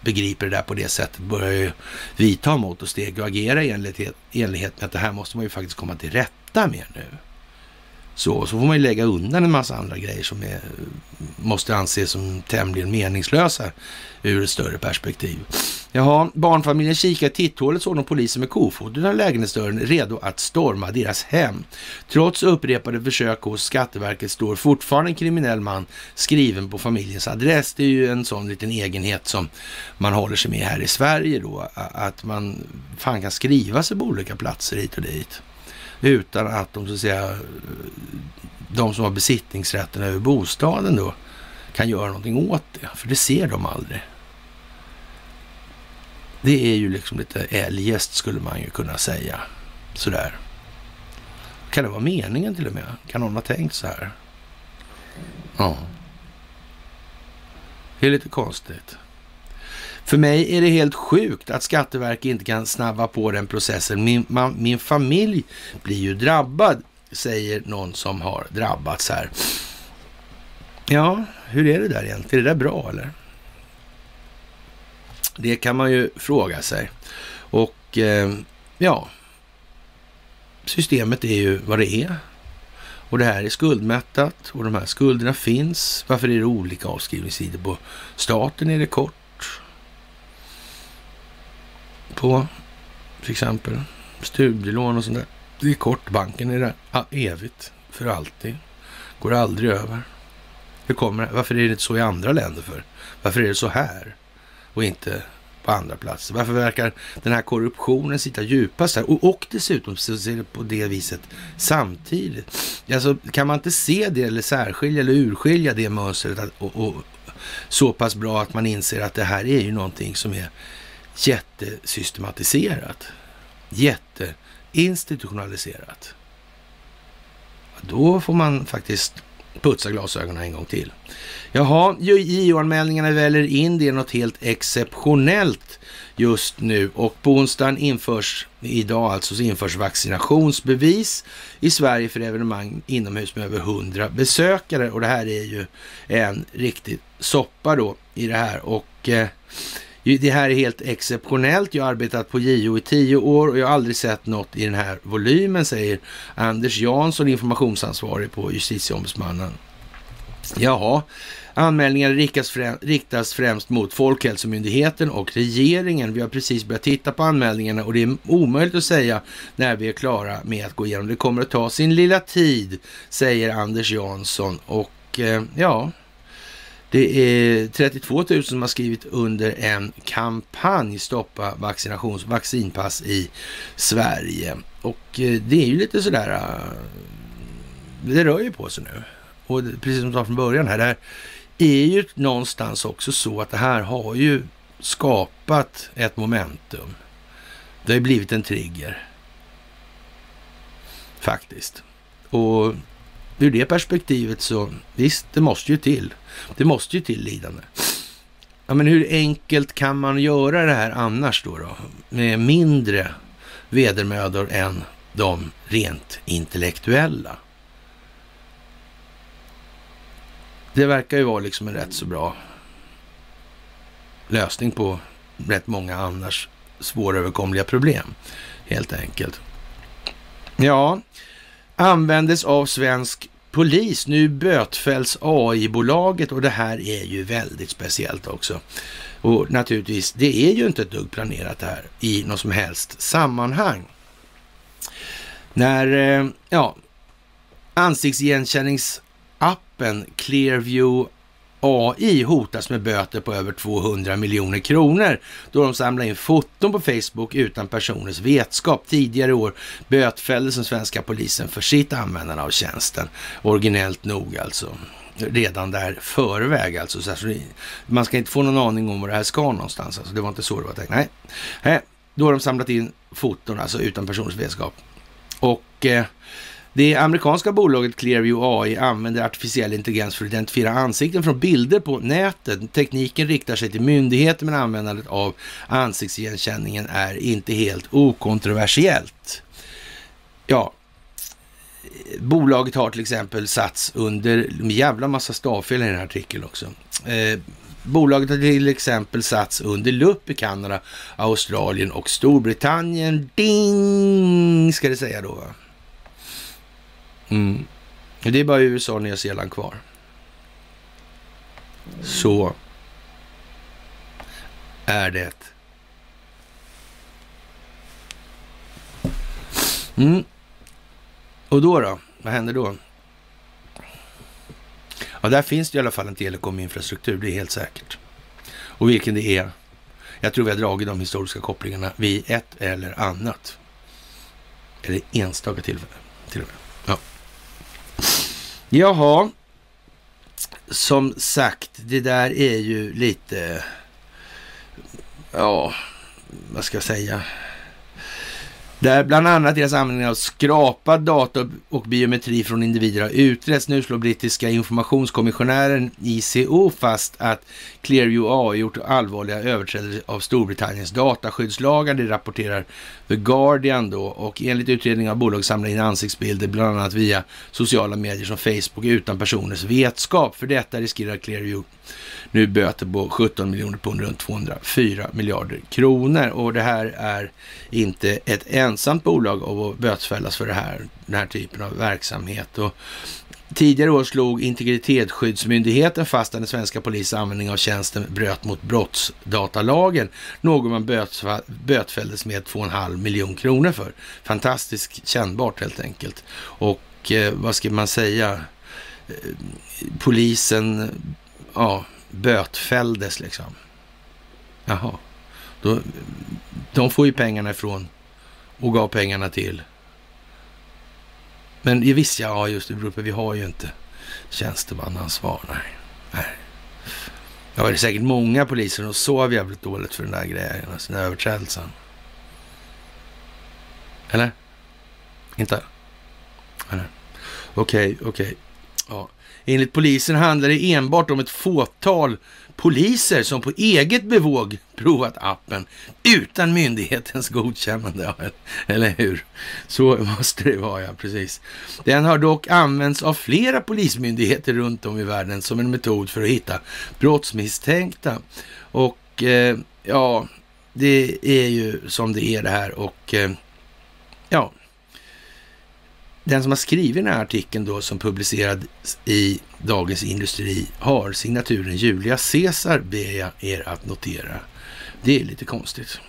begriper det där på det sättet börjar ju vidta mot och steg och agera i enlighet, enlighet med att det här måste man ju faktiskt komma till rätta med nu. Så, så får man ju lägga undan en massa andra grejer som är, måste anses som tämligen meningslösa ur ett större perspektiv. Jaha, barnfamiljen kikar i titthålet såg de polisen med kofoten av lägenhetsdörren redo att storma deras hem. Trots upprepade försök hos Skatteverket står fortfarande en kriminell man skriven på familjens adress. Det är ju en sån liten egenhet som man håller sig med här i Sverige då, att man fan kan skriva sig på olika platser hit och dit utan att de så att säga de som har besittningsrätten över bostaden då kan göra någonting åt det, för det ser de aldrig. Det är ju liksom lite eljest skulle man ju kunna säga. Sådär. Kan det vara meningen till och med? Kan någon ha tänkt så här? Ja. Det är lite konstigt. För mig är det helt sjukt att Skatteverket inte kan snabba på den processen. Min, man, min familj blir ju drabbad, säger någon som har drabbats här. Ja, hur är det där egentligen? Är det där bra eller? Det kan man ju fråga sig. Och eh, ja, systemet är ju vad det är. Och det här är skuldmättat och de här skulderna finns. Varför är det olika avskrivningstider på staten? Är det kort? På till exempel studielån och sånt där. Det är kort. Banken är där evigt, för alltid. Går aldrig över. Hur kommer det? Varför är det inte så i andra länder för? Varför är det så här och inte på andra platser? Varför verkar den här korruptionen sitta djupast här? Och, och dessutom så ser det på det viset samtidigt. Alltså, kan man inte se det eller särskilja eller urskilja det mönstret att, och, och, så pass bra att man inser att det här är ju någonting som är jättesystematiserat, jätteinstitutionaliserat. Då får man faktiskt putsa glasögonen en gång till. Jaha, JO-anmälningarna väller in. Det är något helt exceptionellt just nu och på onsdagen införs, idag alltså, så införs vaccinationsbevis i Sverige för evenemang inomhus med över 100 besökare och det här är ju en riktig soppa då i det här och eh, det här är helt exceptionellt. Jag har arbetat på JO i tio år och jag har aldrig sett något i den här volymen, säger Anders Jansson, informationsansvarig på justitieombudsmannen. Jaha, anmälningar riktas främst mot Folkhälsomyndigheten och regeringen. Vi har precis börjat titta på anmälningarna och det är omöjligt att säga när vi är klara med att gå igenom. Det kommer att ta sin lilla tid, säger Anders Jansson och eh, ja, det är 32 000 som har skrivit under en kampanj Stoppa vaccinations, vaccinpass i Sverige. Och eh, det är ju lite sådär, eh, det rör ju på sig nu. Och precis som du sa från början här, det här är ju någonstans också så att det här har ju skapat ett momentum. Det har ju blivit en trigger. Faktiskt. Och ur det perspektivet så visst, det måste ju till. Det måste ju till lidande. Ja, men hur enkelt kan man göra det här annars då? då? Med mindre vedermödor än de rent intellektuella. Det verkar ju vara liksom en rätt så bra lösning på rätt många annars svåröverkomliga problem, helt enkelt. Ja, användes av svensk polis. Nu bötfälls AI-bolaget och det här är ju väldigt speciellt också. Och naturligtvis, det är ju inte ett dugg planerat det här i något som helst sammanhang. När, eh, ja, ansiktsigenkänningsappen Clearview AI hotas med böter på över 200 miljoner kronor då de samlar in foton på Facebook utan personers vetskap. Tidigare i år bötfälldes den svenska polisen för sitt användande av tjänsten. Originellt nog alltså. Redan där förväg alltså. Så man ska inte få någon aning om var det här ska någonstans. Alltså, det var inte så det var tänkt. Nej, Nej. då har de samlat in foton alltså utan personers vetskap. Och eh, det amerikanska bolaget Clearview AI använder artificiell intelligens för att identifiera ansikten från bilder på nätet. Tekniken riktar sig till myndigheter men användandet av ansiktsigenkänningen är inte helt okontroversiellt. Ja, bolaget har till exempel satts under, en jävla massa stavfel i den här artikeln också. Eh, Bolaget har till exempel satts under lupp i Kanada, Australien och Storbritannien. Ding, ska det säga då. Va? Mm. Det är bara USA och Nya Zeeland kvar. Så är det. Mm. Och då då? Vad händer då? Ja, där finns det i alla fall en telekominfrastruktur, det är helt säkert. Och vilken det är, jag tror vi har dragit de historiska kopplingarna vid ett eller annat. Eller enstaka tillfällen till och med. Jaha, som sagt, det där är ju lite, ja, vad ska jag säga? Där bland annat deras användning av skrapad data och biometri från individer har utretts. Nu slår brittiska informationskommissionären ICO fast att Clearview AI gjort allvarliga överträdelser av Storbritanniens dataskyddslagar. Det rapporterar The Guardian då och enligt utredningen har bolaget samlat in ansiktsbilder bland annat via sociala medier som Facebook utan personers vetskap. För detta riskerar Clearview nu böter på 17 miljoner pund, runt 204 miljarder kronor. Och det här är inte ett ensamt bolag av att bötfällas för det här, den här typen av verksamhet. Och Tidigare år slog Integritetsskyddsmyndigheten fast att den svenska polisens användning av tjänsten bröt mot brottsdatalagen. Något man bötfälldes med 2,5 miljon kronor för. Fantastiskt kännbart helt enkelt. Och eh, vad ska man säga? Eh, polisen ja, bötfälldes liksom. Jaha. Då, de får ju pengarna ifrån och gav pengarna till. Men visst, ja just det, vi har ju inte tjänstemannaansvar. Nej. nej. Ja, det är säkert många poliser som sov jävligt dåligt för den där grejen, alltså den där överträdelsen. Eller? Inte? Eller? Okej, okay, okej. Okay. Ja. Enligt polisen handlar det enbart om ett fåtal poliser som på eget bevåg provat appen utan myndighetens godkännande. Eller hur? Så måste det vara, ja, precis. Den har dock använts av flera polismyndigheter runt om i världen som en metod för att hitta brottsmisstänkta. Och eh, ja, det är ju som det är det här och eh, ja, den som har skrivit den här artikeln då som publicerad i Dagens Industri har signaturen Julia Caesar ber jag er att notera. Det är lite konstigt.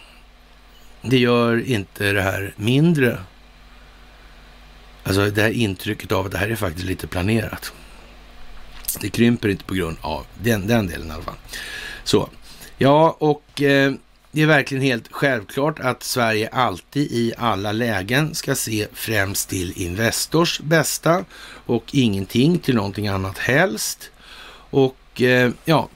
Det gör inte det här mindre. Alltså det här intrycket av att det här är faktiskt lite planerat. Det krymper inte på grund av den, den delen i alla fall. Så, ja och eh, det är verkligen helt självklart att Sverige alltid i alla lägen ska se främst till Investors bästa och ingenting till någonting annat helst. Och eh, ja,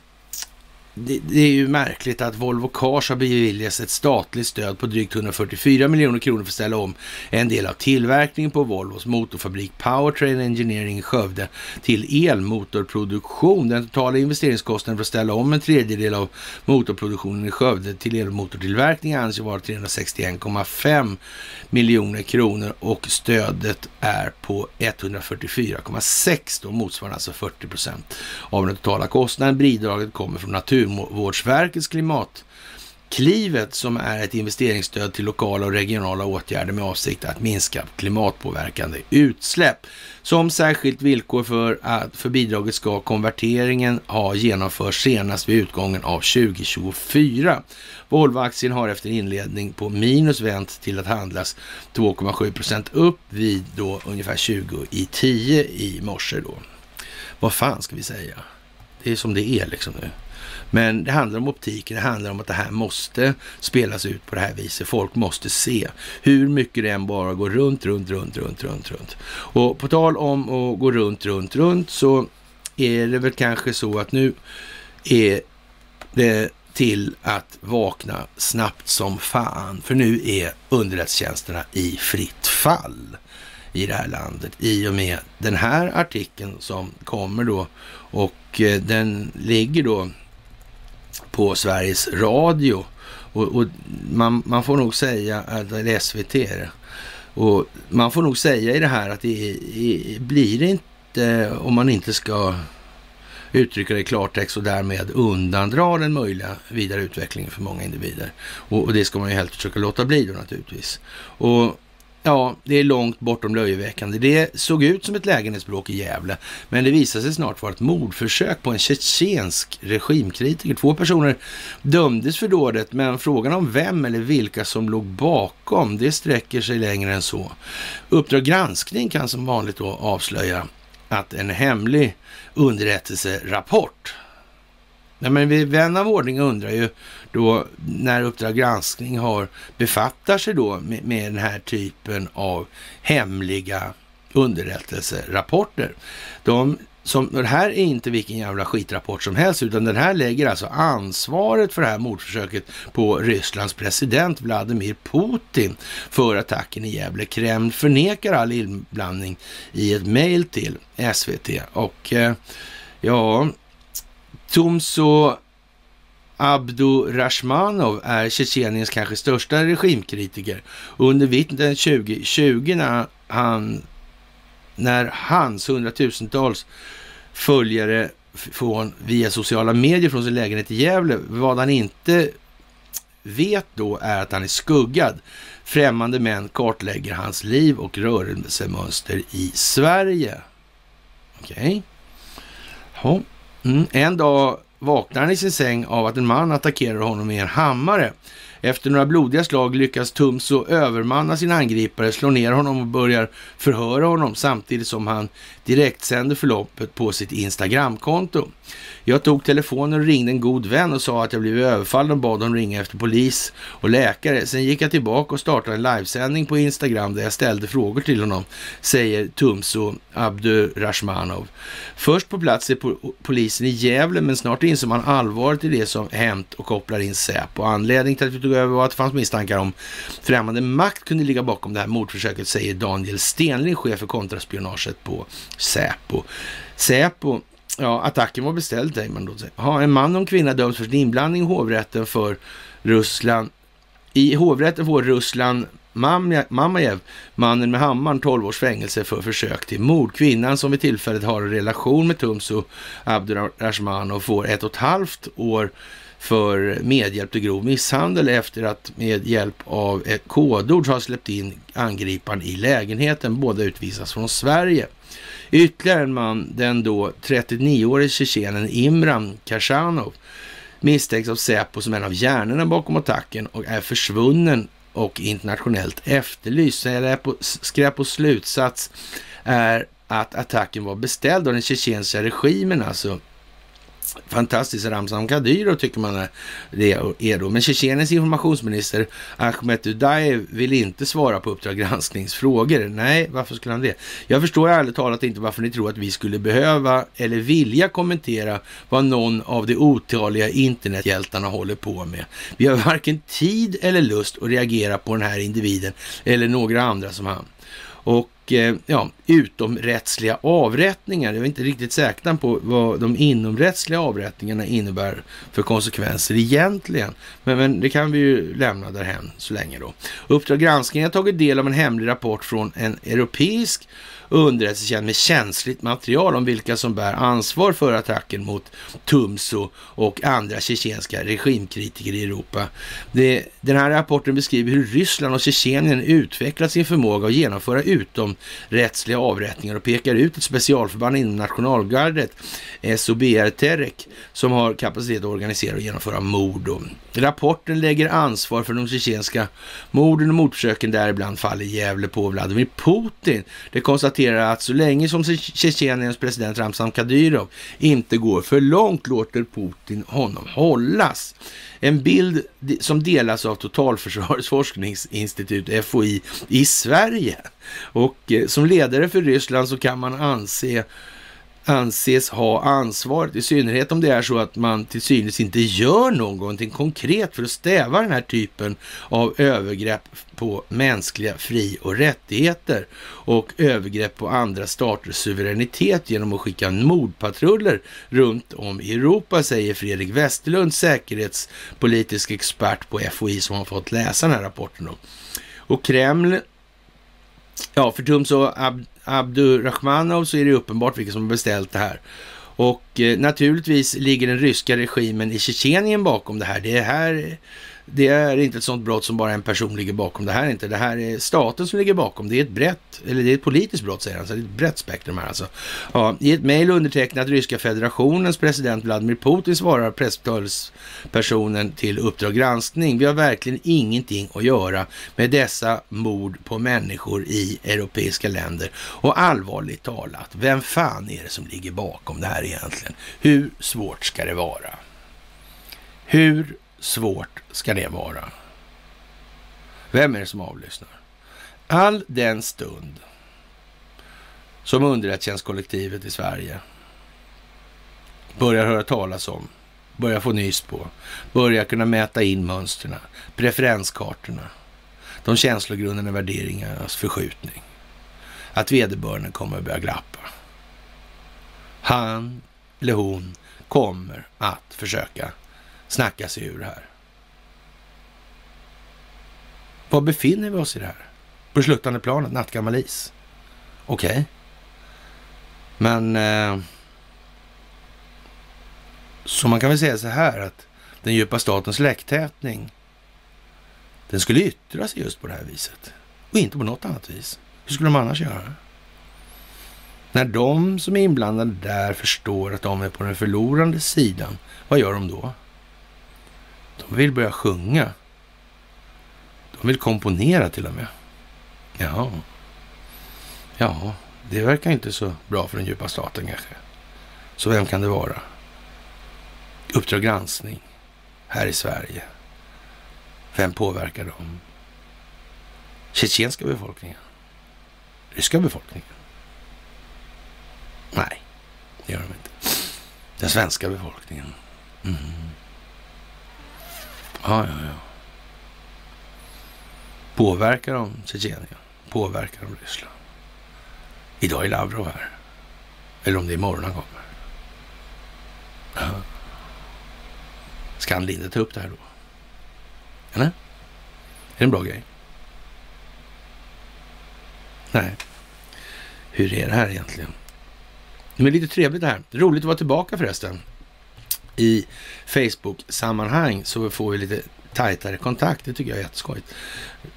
det, det, är ju märkligt att Volvo Cars har beviljats ett statligt stöd på drygt 144 miljoner kronor för att ställa om en del av tillverkningen på Volvos motorfabrik Powertrain Engineering i Skövde till elmotorproduktion. Den totala investeringskostnaden för att ställa om en tredjedel av motorproduktionen i Skövde till elmotortillverkning anses vara 361,5 miljoner kronor och stödet är på 144,6 då motsvarar alltså 40 procent av den totala kostnaden. Bidraget kommer från natur Naturvårdsverkets Klimatklivet, som är ett investeringsstöd till lokala och regionala åtgärder med avsikt att minska klimatpåverkande utsläpp. Som särskilt villkor för att för bidraget ska konverteringen ha genomförts senast vid utgången av 2024. Volvo-aktien har efter inledning på minus vänt till att handlas 2,7 procent upp vid då ungefär 20 i 10 i morse då. Vad fan ska vi säga? Det är som det är liksom nu. Men det handlar om optiken, det handlar om att det här måste spelas ut på det här viset. Folk måste se hur mycket det än bara går runt, runt, runt, runt, runt, runt. Och på tal om att gå runt, runt, runt så är det väl kanske så att nu är det till att vakna snabbt som fan. För nu är underrättelsetjänsterna i fritt fall i det här landet i och med den här artikeln som kommer då och eh, den ligger då på Sveriges Radio. Och, och man, man, får nog säga, alltså, eller SVT är och man får nog säga i det här att det blir inte, om man inte ska uttrycka det i klartext och därmed undandra den möjliga vidare utvecklingen för många individer. Och, och det ska man ju helt försöka låta bli då naturligtvis. Och Ja, det är långt bortom löjeväckande. Det såg ut som ett lägenhetsbråk i Gävle, men det visade sig snart vara ett mordförsök på en tjetjensk regimkritiker. Två personer dömdes för dådet, men frågan om vem eller vilka som låg bakom, det sträcker sig längre än så. Uppdrag granskning kan som vanligt då avslöja att en hemlig underrättelserapport Nej, men vän av ordning undrar ju då när Uppdrag granskning har befattar sig då med, med den här typen av hemliga underrättelserapporter. De som, det här är inte vilken jävla skitrapport som helst, utan den här lägger alltså ansvaret för det här mordförsöket på Rysslands president Vladimir Putin för attacken i Gävle. Kreml förnekar all inblandning i ett mejl till SVT. Och eh, ja, Abdu Rashmanov är Tjetjeniens kanske största regimkritiker. Under vintern 2020 när han när hans hundratusentals följare från, via sociala medier från sin lägenhet i Gävle, vad han inte vet då är att han är skuggad. Främmande män kartlägger hans liv och rörelsemönster i Sverige. Okej. Okay. Mm. En dag vaknar han i sin säng av att en man attackerar honom med en hammare. Efter några blodiga slag lyckas Tumso övermanna sin angripare, slå ner honom och börjar förhöra honom samtidigt som han direktsänder förloppet på sitt Instagramkonto. Jag tog telefonen och ringde en god vän och sa att jag blivit överfallen och bad dem ringa efter polis och läkare. Sen gick jag tillbaka och startade en livesändning på Instagram där jag ställde frågor till honom, säger Tumso Abdurashmanov. Först på plats är polisen i Gävle, men snart inser man allvaret i det som hänt och kopplar in Säpo. Anledningen till att vi tog över var att det fanns misstankar om främmande makt kunde ligga bakom det här mordförsöket, säger Daniel Stenling, chef för kontraspionaget på Säpo. Säpo Ja, attacken var beställd, säger man då. Ha, en man och en kvinna döms för sin inblandning i hovrätten för Ryssland. I hovrätten får Ryssland Mamajev, mannen med hammaren, 12 års fängelse för försök till mord. Kvinnan som vid tillfället har en relation med Tumso Abdurrahmanov får ett och ett halvt år för medhjälp till grov misshandel efter att med hjälp av ett kodord ha släppt in angriparen i lägenheten. Båda utvisas från Sverige. Ytterligare en man, den då 39-årige tjetjenen Imran Kashanov, misstänks av Säpo som en av hjärnorna bakom attacken och är försvunnen och internationellt efterlyst. Skräpos slutsats är att attacken var beställd av den tjetjenska regimen, alltså fantastiskt Ramzan Kadyrov tycker man det är då. Men Tjetjeniens informationsminister Ahmed Udaev vill inte svara på Uppdrag gransknings frågor. Nej, varför skulle han det? Jag förstår ärligt talat inte varför ni tror att vi skulle behöva eller vilja kommentera vad någon av de otaliga internethjältarna håller på med. Vi har varken tid eller lust att reagera på den här individen eller några andra som han. Och Eh, ja, utomrättsliga avrättningar. Jag är inte riktigt säker på vad de inomrättsliga avrättningarna innebär för konsekvenser egentligen. Men, men det kan vi ju lämna därhen så länge då. Uppdrag granskning har tagit del av en hemlig rapport från en europeisk underrättelsetjänst med känsligt material om vilka som bär ansvar för attacken mot Tumso och andra tjetjenska regimkritiker i Europa. Det, den här rapporten beskriver hur Ryssland och Tjetjenien utvecklat sin förmåga att genomföra utomrättsliga avrättningar och pekar ut ett specialförband inom nationalgardet, SOBR Terek, som har kapacitet att organisera och genomföra mord. Rapporten lägger ansvar för de tjetjenska morden och mordförsöken däribland faller Gävle på Vladimir Putin. Det konstaterar att så länge som Tjetjeniens president Ramzan Kadyrov inte går för långt låter Putin honom hållas. En bild som delas av Totalförsvarets forskningsinstitut, FOI, i Sverige. Och eh, som ledare för Ryssland så kan man anse anses ha ansvaret, i synnerhet om det är så att man till synes inte gör någonting konkret för att stäva den här typen av övergrepp på mänskliga fri och rättigheter och övergrepp på andra staters suveränitet genom att skicka mordpatruller runt om i Europa, säger Fredrik Westerlund, säkerhetspolitisk expert på FOI som har fått läsa den här rapporten. Då. Och Kreml Ja, för Tumso Ab Abdurrahmanov så är det uppenbart vilka som har beställt det här. Och eh, naturligtvis ligger den ryska regimen i Tjetjenien bakom det här. Det här det är inte ett sådant brott som bara en person ligger bakom. Det här är inte. Det här är staten som ligger bakom. Det är ett brett, eller det är ett politiskt brott säger han. Så det är ett brett spektrum här alltså. Ja, I ett mejl undertecknat Ryska federationens president Vladimir Putin svarar presstalspersonen till Uppdrag granskning. Vi har verkligen ingenting att göra med dessa mord på människor i europeiska länder. Och allvarligt talat, vem fan är det som ligger bakom det här egentligen? Hur svårt ska det vara? Hur svårt ska det vara? Vem är det som avlyssnar? All den stund som underrättelsetjänstkollektivet i Sverige börjar höra talas om, börjar få nys på, börjar kunna mäta in mönstren, preferenskartorna, de känslogrundande värderingarnas förskjutning. Att vederbörande kommer att börja glappa. Han eller hon kommer att försöka snacka sig ur det här. Var befinner vi oss i det här? På det sluttande planet, nattgammal is. Okej. Okay. Men... Eh, så man kan väl säga så här att den djupa statens läcktätning, den skulle yttra sig just på det här viset. Och inte på något annat vis. Hur skulle de annars göra? När de som är inblandade där förstår att de är på den förlorande sidan, vad gör de då? De vill börja sjunga. De vill komponera till och med. Ja, ja, det verkar inte så bra för den djupa staten kanske. Så vem kan det vara? Uppdrag granskning här i Sverige. Vem påverkar dem? Tjetjenska befolkningen? Ryska befolkningen? Nej, det gör de inte. Den svenska befolkningen. Mm. Ja, ja, ja. Påverkar de Tjetjenien? Påverkar de Ryssland? Idag är Lavrov här. Eller om det är imorgon han kommer. Ja. Ska han Linde ta upp det här då? Eller? Är det en bra grej? Nej. Hur är det här egentligen? Det är lite trevligt det här. Roligt att vara tillbaka förresten. I Facebook-sammanhang så får vi lite tajtare kontakt. Det tycker jag är jätteskojigt.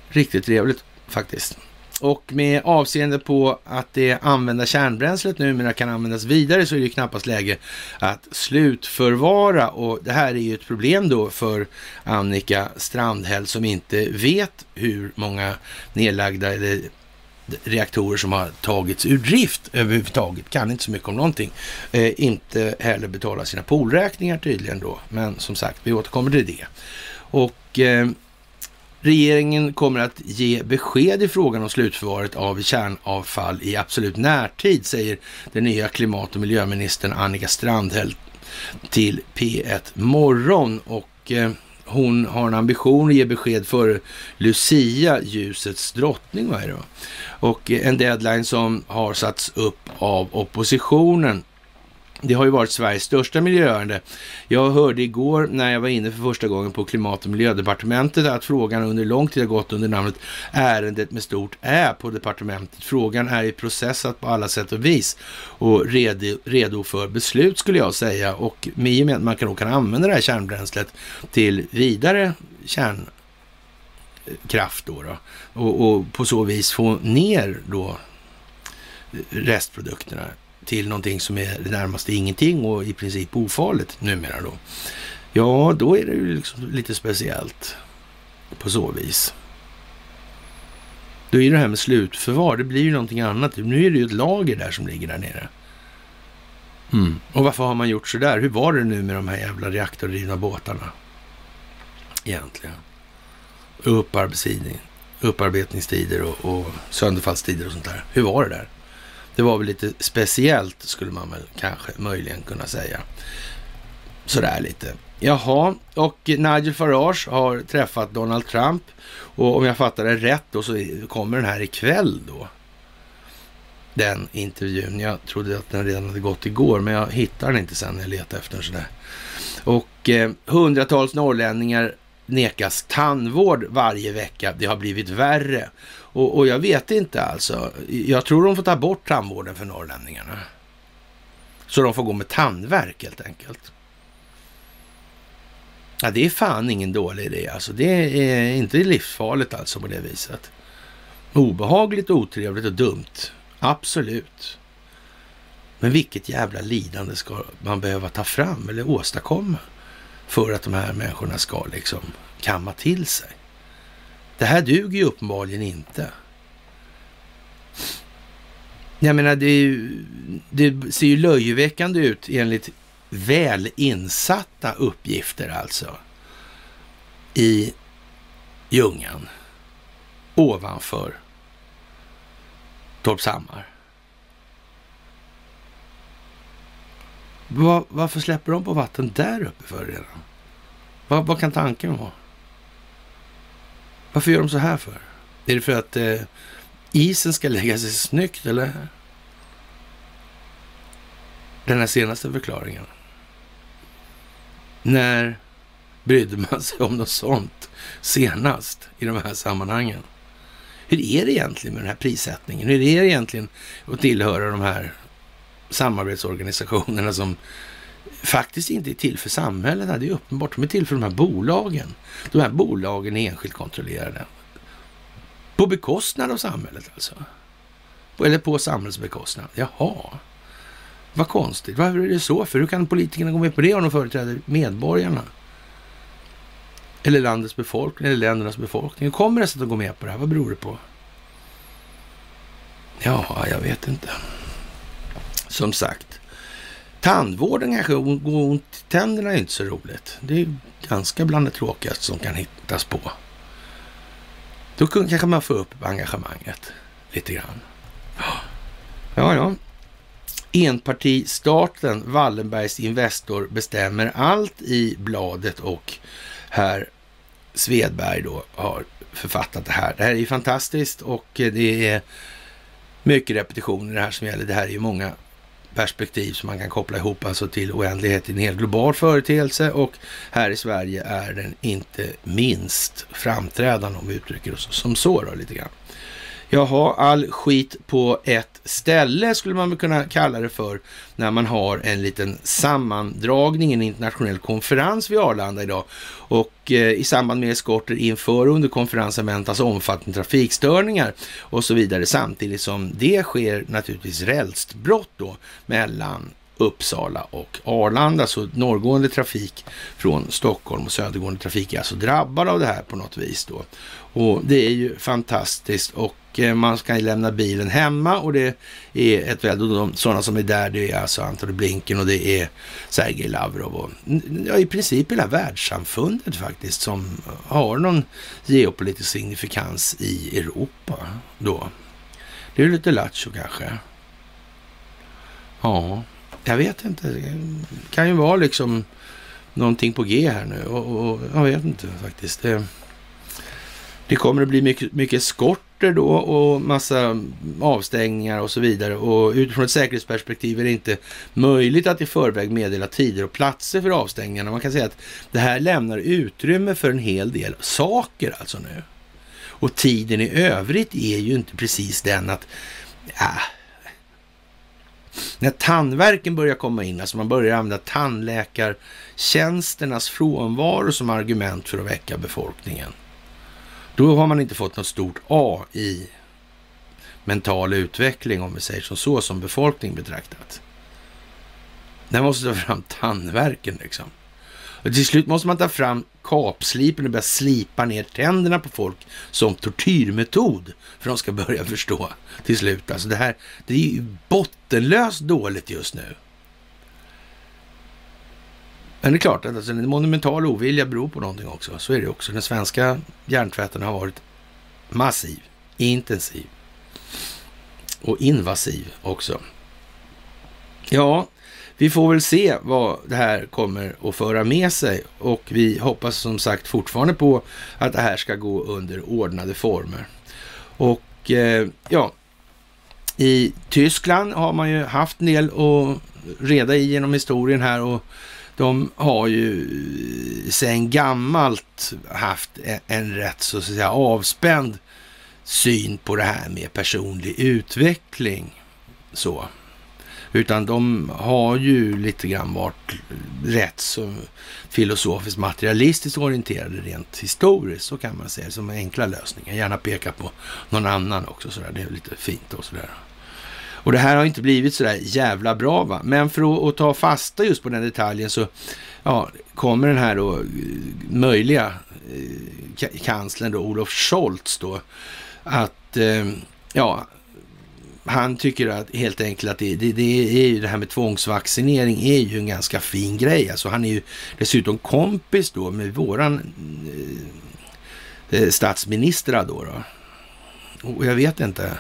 Riktigt trevligt faktiskt. Och med avseende på att det använda kärnbränslet numera kan användas vidare så är det ju knappast läge att slutförvara. Och det här är ju ett problem då för Annika Strandhäll som inte vet hur många nedlagda eller reaktorer som har tagits ur drift överhuvudtaget. Kan inte så mycket om någonting. Eh, inte heller betala sina polräkningar tydligen då. Men som sagt, vi återkommer till det. Och eh, Regeringen kommer att ge besked i frågan om slutförvaret av kärnavfall i absolut närtid, säger den nya klimat och miljöministern Annika Strandhäll till P1 Morgon. Och eh, hon har en ambition att ge besked före Lucia, ljusets drottning. Vad är det? Och en deadline som har satts upp av oppositionen det har ju varit Sveriges största miljöärende. Jag hörde igår när jag var inne för första gången på Klimat och miljödepartementet att frågan under lång tid har gått under namnet Ärendet med stort Ä på departementet. Frågan är i processat på alla sätt och vis och redo, redo för beslut skulle jag säga. Och i och med att man kan, kan använda det här kärnbränslet till vidare kärnkraft då, då och, och på så vis få ner då restprodukterna till någonting som är det närmaste ingenting och i princip ofarligt numera då. Ja, då är det ju liksom lite speciellt på så vis. Då är det här med slutförvar, det blir ju någonting annat. Nu är det ju ett lager där som ligger där nere. Mm. Och varför har man gjort så där? Hur var det nu med de här jävla reaktordrivna båtarna? Egentligen. Upparbetning, upparbetningstider och, och sönderfallstider och sånt där. Hur var det där? Det var väl lite speciellt skulle man väl kanske möjligen kunna säga. Sådär lite. Jaha, och Nigel Farage har träffat Donald Trump och om jag fattar det rätt då så kommer den här ikväll då. Den intervjun. Jag trodde att den redan hade gått igår men jag hittar den inte sen när jag letar efter den sådär. Och eh, hundratals norrlänningar nekas tandvård varje vecka. Det har blivit värre. Och, och, jag vet inte alltså. Jag tror de får ta bort tandvården för norrlänningarna. Så de får gå med tandvärk helt enkelt. Ja, det är fan ingen dålig idé alltså. Det är inte livsfarligt alltså på det viset. Obehagligt, otrevligt och dumt. Absolut. Men vilket jävla lidande ska man behöva ta fram eller åstadkomma för att de här människorna ska liksom kamma till sig? Det här duger ju uppenbarligen inte. Jag menar, det, ju, det ser ju löjeväckande ut enligt väl insatta uppgifter alltså. I Ljungan. Ovanför Torpshammar. Var, varför släpper de på vatten där uppe för redan? Vad, vad kan tanken vara? Varför gör de så här för? Är det för att eh, isen ska lägga sig snyggt eller? Den här senaste förklaringen. När brydde man sig om något sånt senast i de här sammanhangen? Hur är det egentligen med den här prissättningen? Hur är det egentligen att tillhöra de här samarbetsorganisationerna som faktiskt inte är till för samhällena, Det är uppenbart. De är till för de här bolagen. De här bolagen är enskilt kontrollerade. På bekostnad av samhället alltså. Eller på samhällsbekostnad. Jaha. Vad konstigt. Varför är det så? För hur kan politikerna gå med på det om de företräder medborgarna? Eller landets befolkning, eller ländernas befolkning. Hur kommer det sig att de går med på det här? Vad beror det på? Ja, jag vet inte. Som sagt, tandvården kanske gå ont i tänderna är inte så roligt. Det är ganska bland det tråkigaste som kan hittas på. Då kanske man får upp engagemanget lite grann. Ja, ja. Enpartistaten Wallenbergs Investor bestämmer allt i bladet och herr Svedberg då har författat det här. Det här är ju fantastiskt och eh, det är mycket repetitioner det här som gäller. Det här är ju många perspektiv som man kan koppla ihop alltså till oändlighet i en hel global företeelse och här i Sverige är den inte minst framträdande om vi uttrycker oss som så då lite grann. Jaha, all skit på ett ställe skulle man väl kunna kalla det för när man har en liten sammandragning, en internationell konferens vid Arlanda idag. Och eh, i samband med eskorter inför och under konferensen väntas omfattande trafikstörningar och så vidare. Samtidigt som det sker naturligtvis rälsbrott då mellan Uppsala och Arlanda. Så norrgående trafik från Stockholm och södergående trafik är alltså drabbad av det här på något vis då. Och det är ju fantastiskt och och eh, man ska lämna bilen hemma och det är ett väldigt, de, sådana som är där det är alltså Antony Blinken och det är Sergej Lavrov och ja, i princip hela världssamfundet faktiskt som har någon geopolitisk signifikans i Europa då. Det är lite lattjo kanske. Ja, jag vet inte. Det kan ju vara liksom någonting på G här nu och, och jag vet inte faktiskt. Det, det kommer att bli mycket, mycket skorter då och massa avstängningar och så vidare. Och utifrån ett säkerhetsperspektiv är det inte möjligt att i förväg meddela tider och platser för avstängningarna. Man kan säga att det här lämnar utrymme för en hel del saker alltså nu. Och tiden i övrigt är ju inte precis den att, ja, när tandverken börjar komma in, alltså man börjar använda tandläkartjänsternas frånvaro som argument för att väcka befolkningen. Då har man inte fått något stort A i mental utveckling, om vi säger som så, som befolkning betraktat. Där måste ta fram tandverken liksom. Och till slut måste man ta fram kapslipen och börja slipa ner tänderna på folk som tortyrmetod. För de ska börja förstå till slut. Alltså det här, det är ju bottenlöst dåligt just nu. Men det är klart att alltså, en monumental ovilja beror på någonting också. Så är det också. Den svenska hjärntvätten har varit massiv, intensiv och invasiv också. Ja, vi får väl se vad det här kommer att föra med sig och vi hoppas som sagt fortfarande på att det här ska gå under ordnade former. Och eh, ja, i Tyskland har man ju haft en del att reda i genom historien här och de har ju sedan gammalt haft e- en rätt så att säga avspänd syn på det här med personlig utveckling. Så. Utan de har ju lite grann varit rätt så filosofiskt materialistiskt orienterade rent historiskt, så kan man säga, som enkla lösningar. Gärna peka på någon annan också, sådär. det är lite fint och sådär. Och det här har inte blivit sådär jävla bra va. Men för att, att, ta fasta just på den detaljen så ja, kommer den här då eh, möjliga eh, kanslern då, Olof Scholz då, att eh, ja, han tycker att helt enkelt att det, det, det, är ju det här med tvångsvaccinering är ju en ganska fin grej. Alltså han är ju dessutom kompis då med våran eh, eh statsminister då, då. Och jag vet inte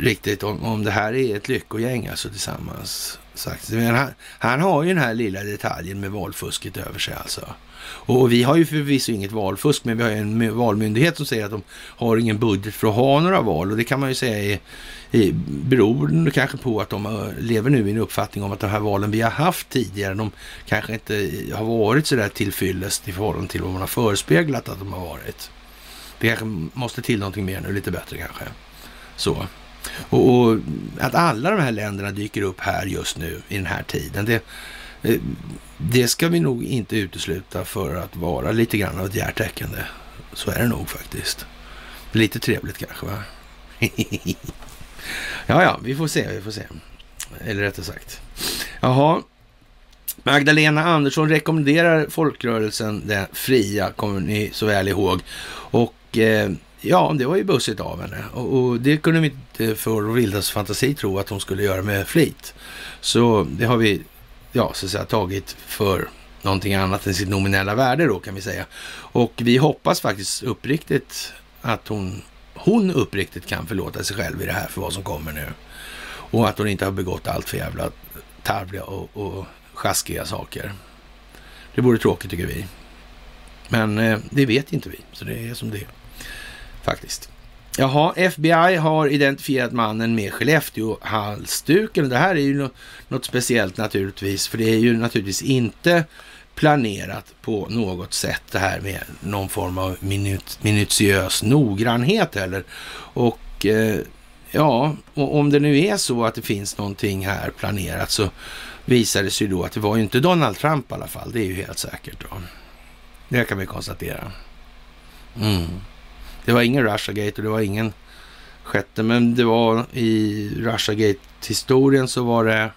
riktigt om, om det här är ett lyckogäng alltså tillsammans. sagt. Han, han har ju den här lilla detaljen med valfusket över sig alltså. Och vi har ju förvisso inget valfusk, men vi har en valmyndighet som säger att de har ingen budget för att ha några val. Och det kan man ju säga är, är beroende kanske på att de eh, lever nu i en uppfattning om att de här valen vi har haft tidigare, de kanske inte har varit så där tillfyllest i förhållande till vad man har förespeglat att de har varit. Det kanske måste till någonting mer nu, lite bättre kanske. Så. Och, och, att alla de här länderna dyker upp här just nu i den här tiden, det, eh, det ska vi nog inte utesluta för att vara lite grann av ett hjärtäckande. Så är det nog faktiskt. Lite trevligt kanske va? [laughs] ja, ja, vi får se, vi får se. Eller rättare sagt. Jaha. Magdalena Andersson rekommenderar folkrörelsen Den fria, kommer ni så väl ihåg. Och eh, Ja, det var ju bussigt av henne och, och det kunde vi inte för vildaste fantasi tro att hon skulle göra med flit. Så det har vi, ja, så att säga tagit för någonting annat än sitt nominella värde då kan vi säga. Och vi hoppas faktiskt uppriktigt att hon, hon uppriktigt kan förlåta sig själv i det här för vad som kommer nu. Och att hon inte har begått allt för jävla tarvliga och, och sjaskiga saker. Det vore tråkigt tycker vi. Men eh, det vet inte vi, så det är som det är faktiskt. Jaha, FBI har identifierat mannen med Skellefteå-halsduken. Det här är ju något speciellt naturligtvis, för det är ju naturligtvis inte planerat på något sätt det här med någon form av minut, minutiös noggrannhet heller. Och eh, ja, och om det nu är så att det finns någonting här planerat så visar det sig då att det var ju inte Donald Trump i alla fall. Det är ju helt säkert. Då. Det kan vi konstatera. Mm. Det var ingen Russiagate och det var ingen sjätte, men det var i Russiagate-historien så var det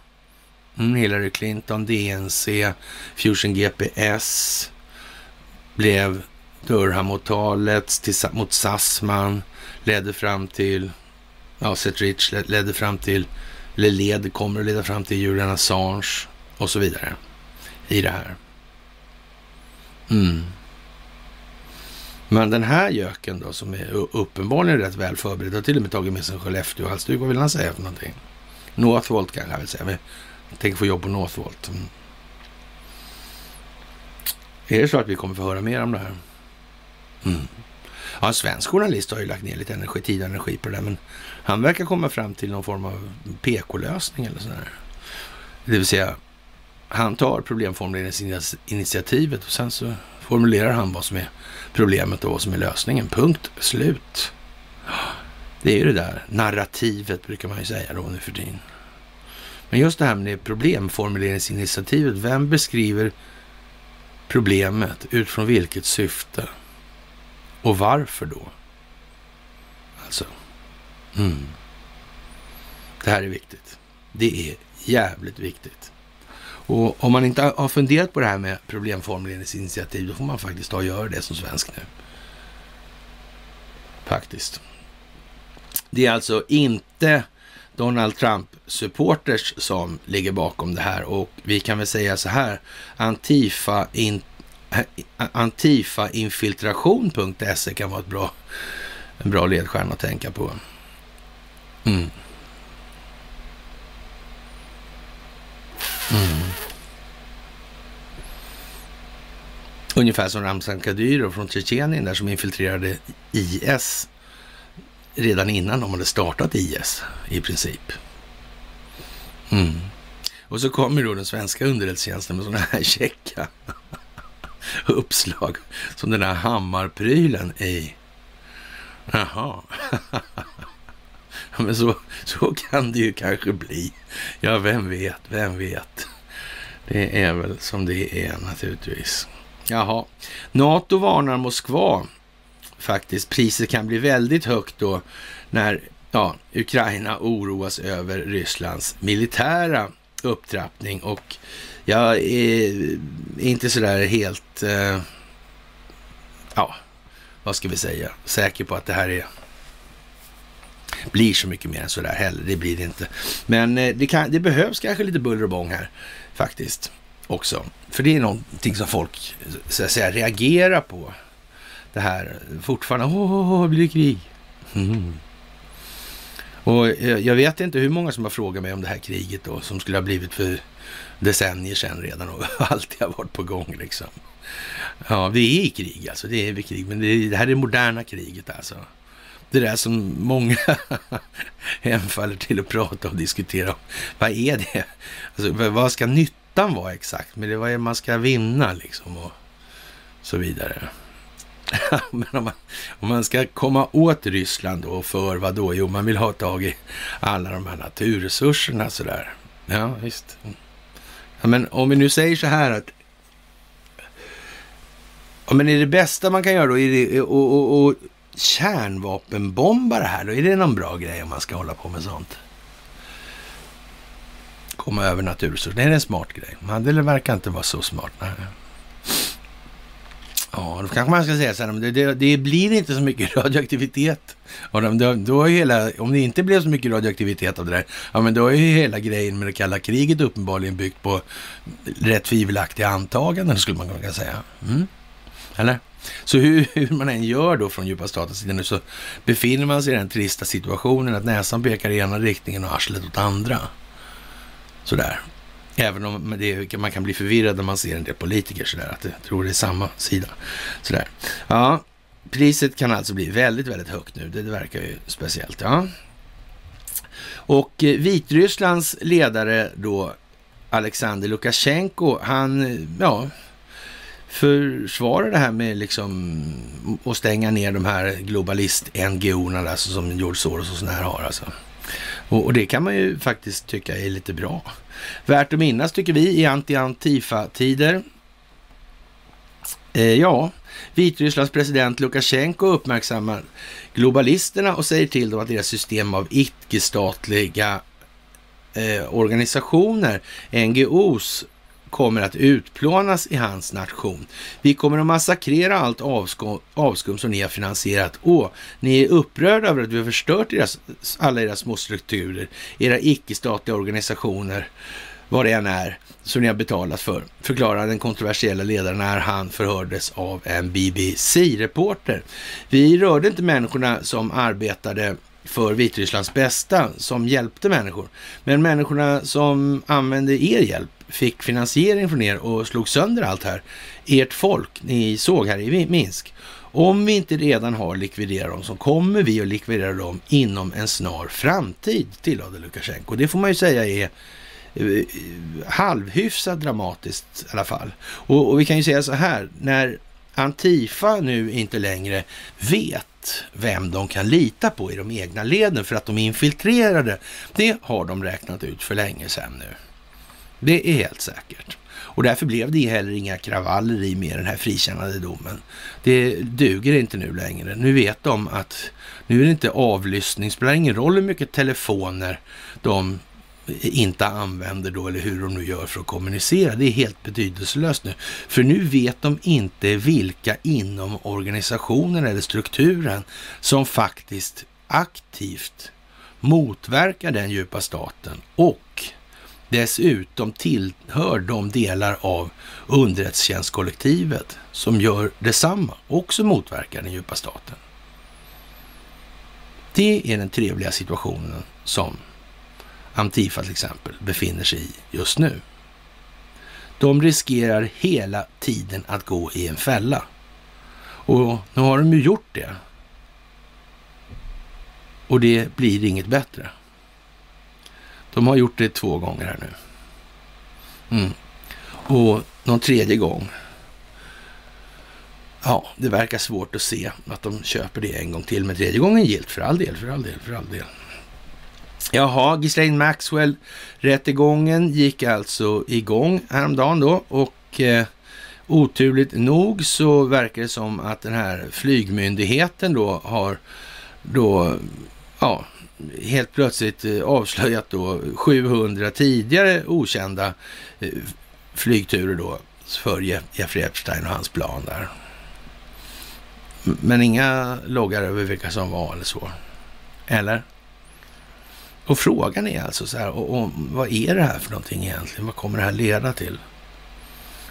mm, Hillary Clinton, DNC, Fusion GPS, blev Durham-åtalet mot Sassman, ledde fram till, ja, Seth Rich ledde fram till, eller led, kommer att leda fram till Julian Assange och så vidare i det här. Mm. Men den här göken då, som är uppenbarligen rätt väl förberedd, har till och med tagit med sig en Skellefteåhalsduk. Vad vill han säga för någonting? Northvolt kanske han vill säga. Men jag tänker få jobb på Northvolt. Mm. Är det så att vi kommer få höra mer om det här? Mm. Ja, en svensk journalist har ju lagt ner lite energi, tid och energi på det där, men han verkar komma fram till någon form av PK-lösning eller sådär. Det vill säga, han tar problemformuleringsinitiativet och sen så formulerar han vad som är problemet och vad som är lösningen. Punkt slut. Det är ju det där narrativet brukar man ju säga då nu för tiden. Men just det här med problemformuleringsinitiativet. Vem beskriver problemet utifrån vilket syfte? Och varför då? Alltså. Mm. Det här är viktigt. Det är jävligt viktigt. Och om man inte har funderat på det här med problemformuleringsinitiativ, då får man faktiskt ta och göra det som svensk nu. Faktiskt. Det är alltså inte Donald Trump-supporters som ligger bakom det här och vi kan väl säga så här, Antifa, in, Antifainfiltration.se kan vara ett bra, en bra ledstjärna att tänka på. Mm. Mm. Ungefär som Ramzan Kadyrov från Tjetjenien där som infiltrerade IS redan innan de hade startat IS i princip. Mm. Och så kommer då den svenska underrättelsetjänsten med sådana här [laughs] checka [laughs] uppslag som den här hammarprylen i. Jaha. [laughs] Men så, så kan det ju kanske bli. Ja, vem vet, vem vet. Det är väl som det är naturligtvis. Jaha. NATO varnar Moskva faktiskt. Priset kan bli väldigt högt då när ja, Ukraina oroas över Rysslands militära upptrappning och jag är inte sådär helt, eh, ja, vad ska vi säga, säker på att det här är blir så mycket mer än sådär heller. Det blir det inte. Men eh, det, kan, det behövs kanske lite buller och bång här faktiskt också. För det är någonting som folk så att säga, reagerar på. Det här fortfarande, åh, oh, blir det krig? Mm. Och eh, jag vet inte hur många som har frågat mig om det här kriget då, som skulle ha blivit för decennier sedan redan och [laughs] alltid har varit på gång liksom. Ja, vi är i krig alltså, det är vi krig, men det, är, det här är det moderna kriget alltså. Det där som många [laughs] hemfaller till att prata och diskutera Vad är det? Alltså, vad ska nyttan vara exakt? Men det vad är man ska vinna liksom och så vidare. [laughs] Men om man, om man ska komma åt Ryssland då, för vad då? Jo, man vill ha tag i alla de här naturresurserna sådär. Ja, visst. Ja, men om vi nu säger så här att Ja, men är det bästa man kan göra då är det, och, och, och Kärnvapenbombare här då? Är det någon bra grej om man ska hålla på med sånt? Komma över naturresurser. Det är en smart grej. Men det verkar inte vara så smart. Nej. Ja, då kanske man ska säga så här, det, det, det blir inte så mycket [laughs] radioaktivitet. Och då, då är hela, om det inte blev så mycket radioaktivitet av det där, ja men då är ju hela grejen med det kalla kriget uppenbarligen byggt på rätt tvivelaktiga antaganden skulle man kunna säga. Mm. Eller? Så hur, [laughs] hur, man än gör då från djupa statens sida nu så befinner man sig i den trista situationen att näsan pekar i ena riktningen och arslet åt andra. Sådär. Även om det, man kan bli förvirrad när man ser en del politiker sådär, att de tror det är samma sida. Sådär. Ja, priset kan alltså bli väldigt, väldigt högt nu. Det, det verkar ju speciellt. Ja. Och eh, Vitrysslands ledare då, Alexander Lukasjenko, han, eh, ja, försvara det här med liksom att stänga ner de här globalist-NGO-erna alltså, som George Soros och sådana här har alltså. Och, och, det kan man ju faktiskt tycka är lite bra. Värt att minnas tycker vi i anti-Antifa-tider. Eh, ja, Vitrysslands president Lukasjenko uppmärksammar globalisterna och säger till dem att deras system av icke-statliga eh, organisationer, NGOs, kommer att utplånas i hans nation. Vi kommer att massakrera allt avskum, avskum som ni har finansierat. Och ni är upprörda över att vi har förstört deras, alla era små strukturer, era icke-statliga organisationer, vad det än är, som ni har betalat för, förklarar den kontroversiella ledaren när han förhördes av en BBC-reporter. Vi rörde inte människorna som arbetade för Vitrysslands bästa, som hjälpte människor. Men människorna som använde er hjälp fick finansiering från er och slog sönder allt här. Ert folk, ni såg här i Minsk. Om vi inte redan har likviderat dem så kommer vi att likvidera dem inom en snar framtid, tillade Lukasjenko. Det får man ju säga är eh, halvhyfsat dramatiskt i alla fall. Och, och, vi kan ju säga så här, när Antifa nu inte längre vet vem de kan lita på i de egna leden för att de är infiltrerade, det har de räknat ut för länge sedan nu. Det är helt säkert. Och därför blev det heller inga kravaller i med den här frikännande domen. Det duger inte nu längre. Nu vet de att nu är det inte avlyssning, det spelar ingen roll hur mycket telefoner de inte använder då, eller hur de nu gör för att kommunicera. Det är helt betydelselöst nu. För nu vet de inte vilka inom organisationen eller strukturen som faktiskt aktivt motverkar den djupa staten och dessutom tillhör de delar av underrättelsetjänstkollektivet som gör detsamma, också motverkar den djupa staten. Det är den trevliga situationen som Antifa till exempel befinner sig i just nu. De riskerar hela tiden att gå i en fälla. Och nu har de ju gjort det. Och det blir inget bättre. De har gjort det två gånger här nu. Mm. Och någon tredje gång. Ja, det verkar svårt att se att de köper det en gång till. Men tredje gången gilt för all del, för all del, för all del. Jaha, Ghislaine Maxwell rättegången gick alltså igång häromdagen då och eh, oturligt nog så verkar det som att den här flygmyndigheten då har då, ja, helt plötsligt eh, avslöjat då 700 tidigare okända eh, flygturer då för Jeffrey Epstein och hans plan där. Men inga loggar över vilka som var eller så. Eller? Och frågan är alltså så här, och, och, vad är det här för någonting egentligen? Vad kommer det här leda till?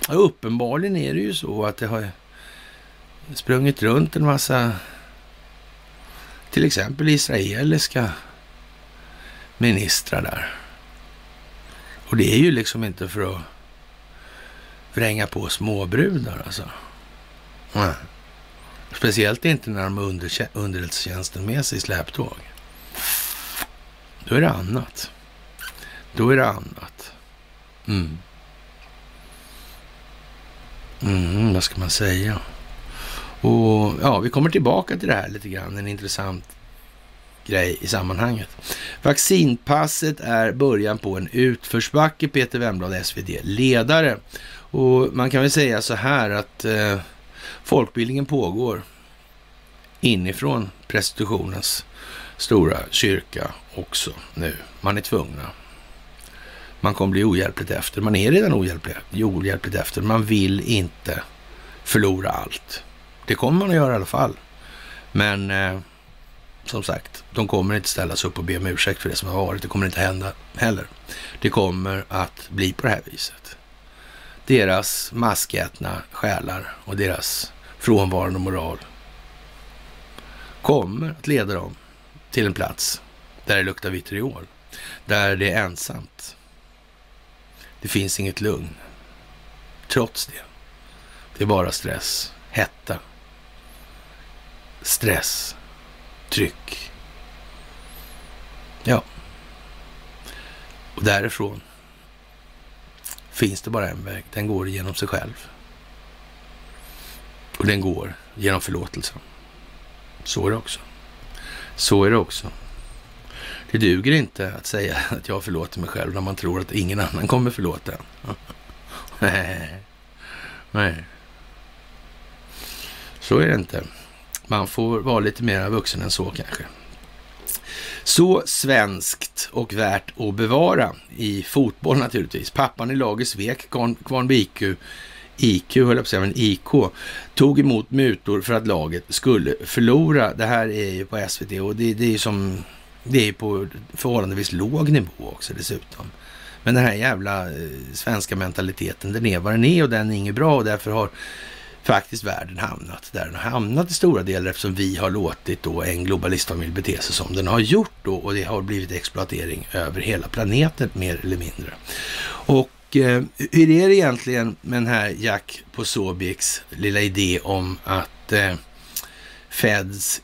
Och uppenbarligen är det ju så att det har sprungit runt en massa till exempel israeliska ministrar där. Och det är ju liksom inte för att vränga på småbrudar alltså. Nej. Speciellt inte när de har underrättelsetjänsten med sig i släptåg. Då är det annat. Då är det annat. Mm. Mm, vad ska man säga? Och ja, vi kommer tillbaka till det här lite grann. En intressant grej i sammanhanget. Vaccinpasset är början på en utförsbacke, Peter Wemblad, SvD, ledare. Och man kan väl säga så här att eh, folkbildningen pågår inifrån prostitutionens stora kyrka också nu. Man är tvungna. Man kommer bli ohjälpligt efter. Man är redan ohjälpligt, ohjälpligt efter. Man vill inte förlora allt. Det kommer man att göra i alla fall. Men eh, som sagt, de kommer inte ställa sig upp och be om ursäkt för det som har varit. Det kommer inte hända heller. Det kommer att bli på det här viset. Deras maskätna själar och deras frånvarande moral kommer att leda dem till en plats där det luktar vitriol. Där det är ensamt. Det finns inget lugn. Trots det. Det är bara stress, hetta, stress, tryck. Ja. Och därifrån finns det bara en väg. Den går genom sig själv. Och den går genom förlåtelsen. Så är det också. Så är det också. Det duger inte att säga [laughs] att jag förlåter mig själv när man tror att ingen annan kommer förlåta en. [laughs] Nej. Nej. Så är det inte. Man får vara lite mer vuxen än så kanske. Så svenskt och värt att bevara i fotboll naturligtvis. Pappan i laget svek Kvarnby IQ, höll jag på att säga, men IK, tog emot mutor för att laget skulle förlora. Det här är ju på SVT och det, det är ju som, det är på förhållandevis låg nivå också dessutom. Men den här jävla eh, svenska mentaliteten, den är vad den är och den är inget bra och därför har faktiskt världen hamnat där den har hamnat i stora delar eftersom vi har låtit då en globalistfamilj bete sig som den har gjort då och det har blivit exploatering över hela planeten mer eller mindre. Och eh, hur är det egentligen med den här Jack Posobics lilla idé om att eh, Feds,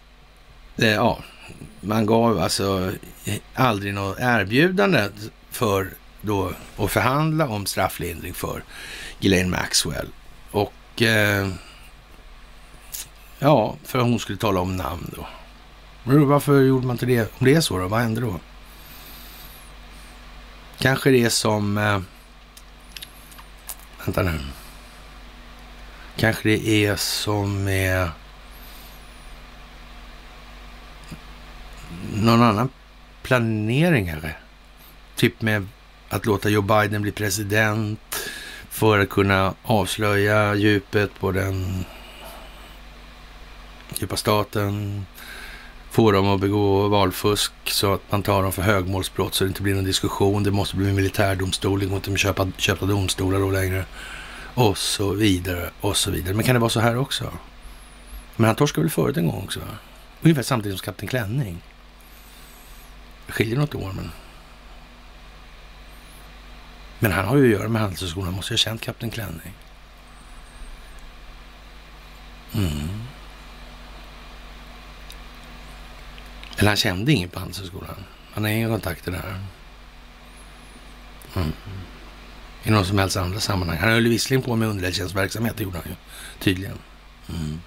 eh, ja, man gav alltså eh, aldrig något erbjudande för då att förhandla om strafflindring för Ghislaine Maxwell. Och eh, ja, för att hon skulle tala om namn då. Varför gjorde man inte det? Om det är så då, vad hände då? Kanske det är som eh, Vänta nu. Kanske det är som med någon annan planering kanske. Typ med att låta Joe Biden bli president för att kunna avslöja djupet på den djupa staten. Få dem att begå valfusk så att man tar dem för högmålsbrott så det inte blir någon diskussion. Det måste bli en militärdomstol. Det går inte med köpa, köpta domstolar då längre. Och så vidare och så vidare. Men kan det vara så här också? Men han torskade väl förut en gång också? Ungefär samtidigt som Kapten Klänning. Det skiljer något år men... Men han har ju att göra med Handelshögskolan. Han måste ju ha känt Kapten Klänning. Mm. Eller han kände ingen på Handelshögskolan. Han har inga kontakter där. Mm. I någon som helst andra sammanhang. Han höll visserligen på med underrättelsetjänstverksamhet, det gjorde han ju tydligen. Mm.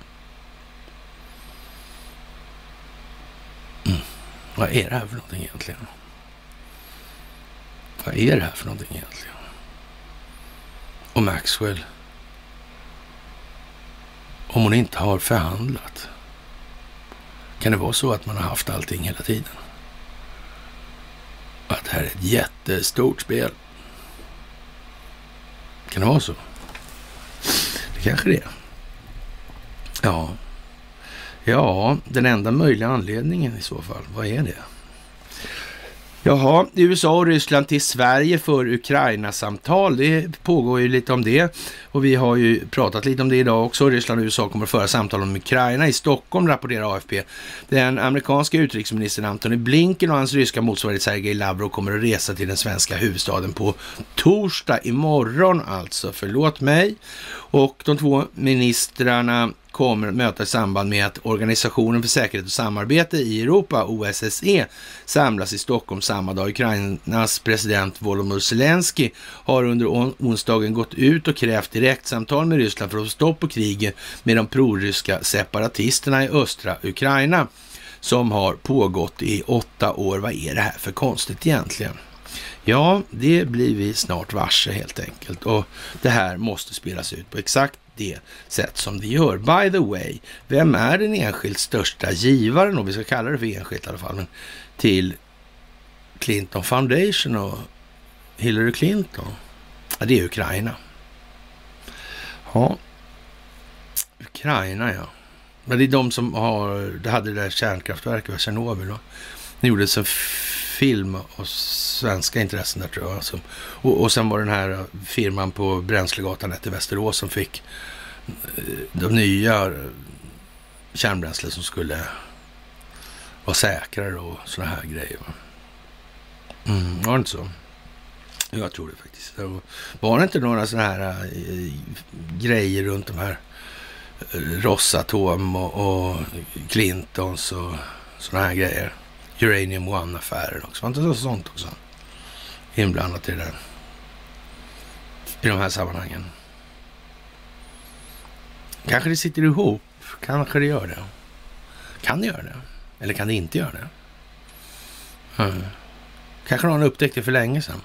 Mm. Vad är det här för någonting egentligen? Vad är det här för någonting egentligen? Och Maxwell. Om hon inte har förhandlat. Kan det vara så att man har haft allting hela tiden? Att det här är ett jättestort spel? Kan det vara så? Det kanske det är. Ja. Ja, den enda möjliga anledningen i så fall, vad är det? Jaha, USA och Ryssland till Sverige för Ukraina-samtal. Det pågår ju lite om det och vi har ju pratat lite om det idag också. Ryssland och USA kommer att föra samtal om Ukraina i Stockholm, rapporterar AFP. Den amerikanska utrikesministern Antony Blinken och hans ryska motsvarighet Sergej Lavrov kommer att resa till den svenska huvudstaden på torsdag imorgon alltså. Förlåt mig. Och de två ministrarna kommer att möta i samband med att Organisationen för säkerhet och samarbete i Europa, OSSE, samlas i Stockholm samma dag. Ukrainas president Volodymyr Zelensky har under onsdagen gått ut och krävt direktsamtal med Ryssland för att få stopp på kriget med de proryska separatisterna i östra Ukraina som har pågått i åtta år. Vad är det här för konstigt egentligen? Ja, det blir vi snart varse helt enkelt och det här måste spelas ut på exakt det sätt som det gör. By the way, vem är den enskilt största givaren, och vi ska kalla det för enskilt i alla fall, men till Clinton Foundation och Hillary Clinton? Ja, det är Ukraina. Ja, Ukraina ja. Men det är de som har, det hade det där kärnkraftverket, Tjernobyl. va? Det gjordes en film och svenska intressen där tror jag. Alltså. Och, och sen var den här firman på Bränslegatan 1 i Västerås som fick eh, de nya kärnbränsle som skulle vara säkrare och sådana här grejer. Mm, var det inte så? Jag tror det faktiskt. Var det inte några sådana här äh, grejer runt de här eh, Rosatom och, och Clintons och sådana här grejer? Uranium One-affären också. Var inte så sånt också inblandat i det I de här sammanhangen. Kanske det sitter ihop. Kanske det gör det. Kan det göra det? Eller kan det inte göra det? Mm. Kanske någon upptäckte det för länge sedan.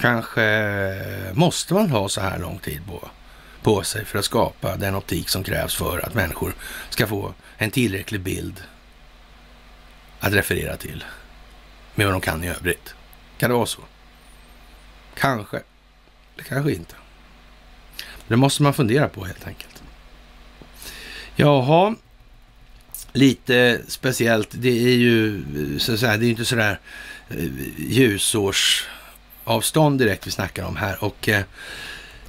Kanske måste man ha så här lång tid på, på sig för att skapa den optik som krävs för att människor ska få en tillräcklig bild att referera till med vad de kan i övrigt. Kan det vara så? Kanske. Eller kanske inte. Det måste man fundera på helt enkelt. Jaha, lite speciellt. Det är ju så att säga, det är inte sådär eh, ljusårsavstånd direkt vi snackar om här och eh,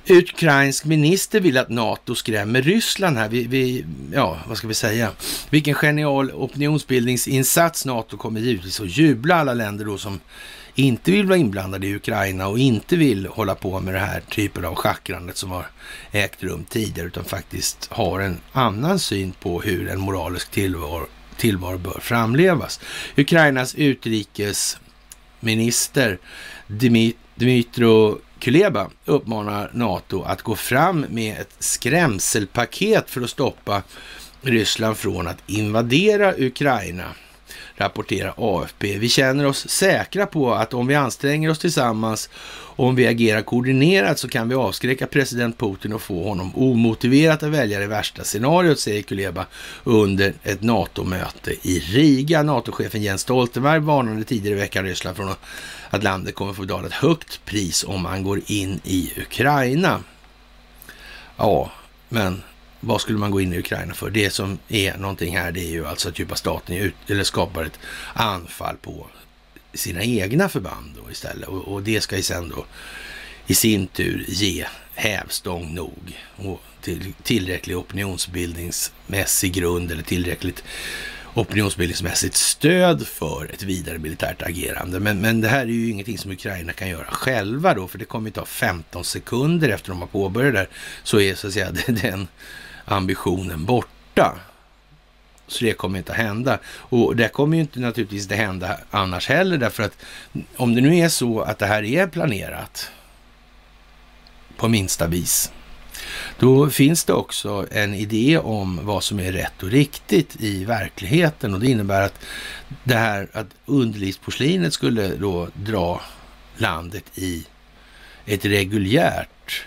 Ukrainsk minister vill att NATO skrämmer Ryssland här. Vi, vi, ja, vad ska vi säga? Vilken genial opinionsbildningsinsats NATO kommer givetvis att jubla alla länder då som inte vill vara inblandade i Ukraina och inte vill hålla på med det här typen av schackrandet som har ägt rum tidigare utan faktiskt har en annan syn på hur en moralisk tillvaro, tillvaro bör framlevas. Ukrainas utrikesminister Dmytro Kuleba uppmanar NATO att gå fram med ett skrämselpaket för att stoppa Ryssland från att invadera Ukraina, rapporterar AFP. Vi känner oss säkra på att om vi anstränger oss tillsammans och om vi agerar koordinerat så kan vi avskräcka president Putin och få honom omotiverat att välja det värsta scenariot, säger Kuleba under ett NATO-möte i Riga. NATO-chefen Jens Stoltenberg varnade tidigare i veckan Ryssland från att att landet kommer få betala ett högt pris om man går in i Ukraina. Ja, men vad skulle man gå in i Ukraina för? Det som är någonting här, det är ju alltså att djupa staten ut, eller skapar ett anfall på sina egna förband då istället. Och, och det ska ju sen då i sin tur ge hävstång nog och till, tillräcklig opinionsbildningsmässig grund eller tillräckligt opinionsbildningsmässigt stöd för ett vidare militärt agerande. Men, men det här är ju ingenting som Ukraina kan göra själva då, för det kommer ju ta 15 sekunder efter de har påbörjat det så är så att säga [laughs] den ambitionen borta. Så det kommer inte att hända. Och det kommer ju inte naturligtvis inte hända annars heller, därför att om det nu är så att det här är planerat på minsta vis, då finns det också en idé om vad som är rätt och riktigt i verkligheten och det innebär att det här att underlivsporslinet skulle då dra landet i ett reguljärt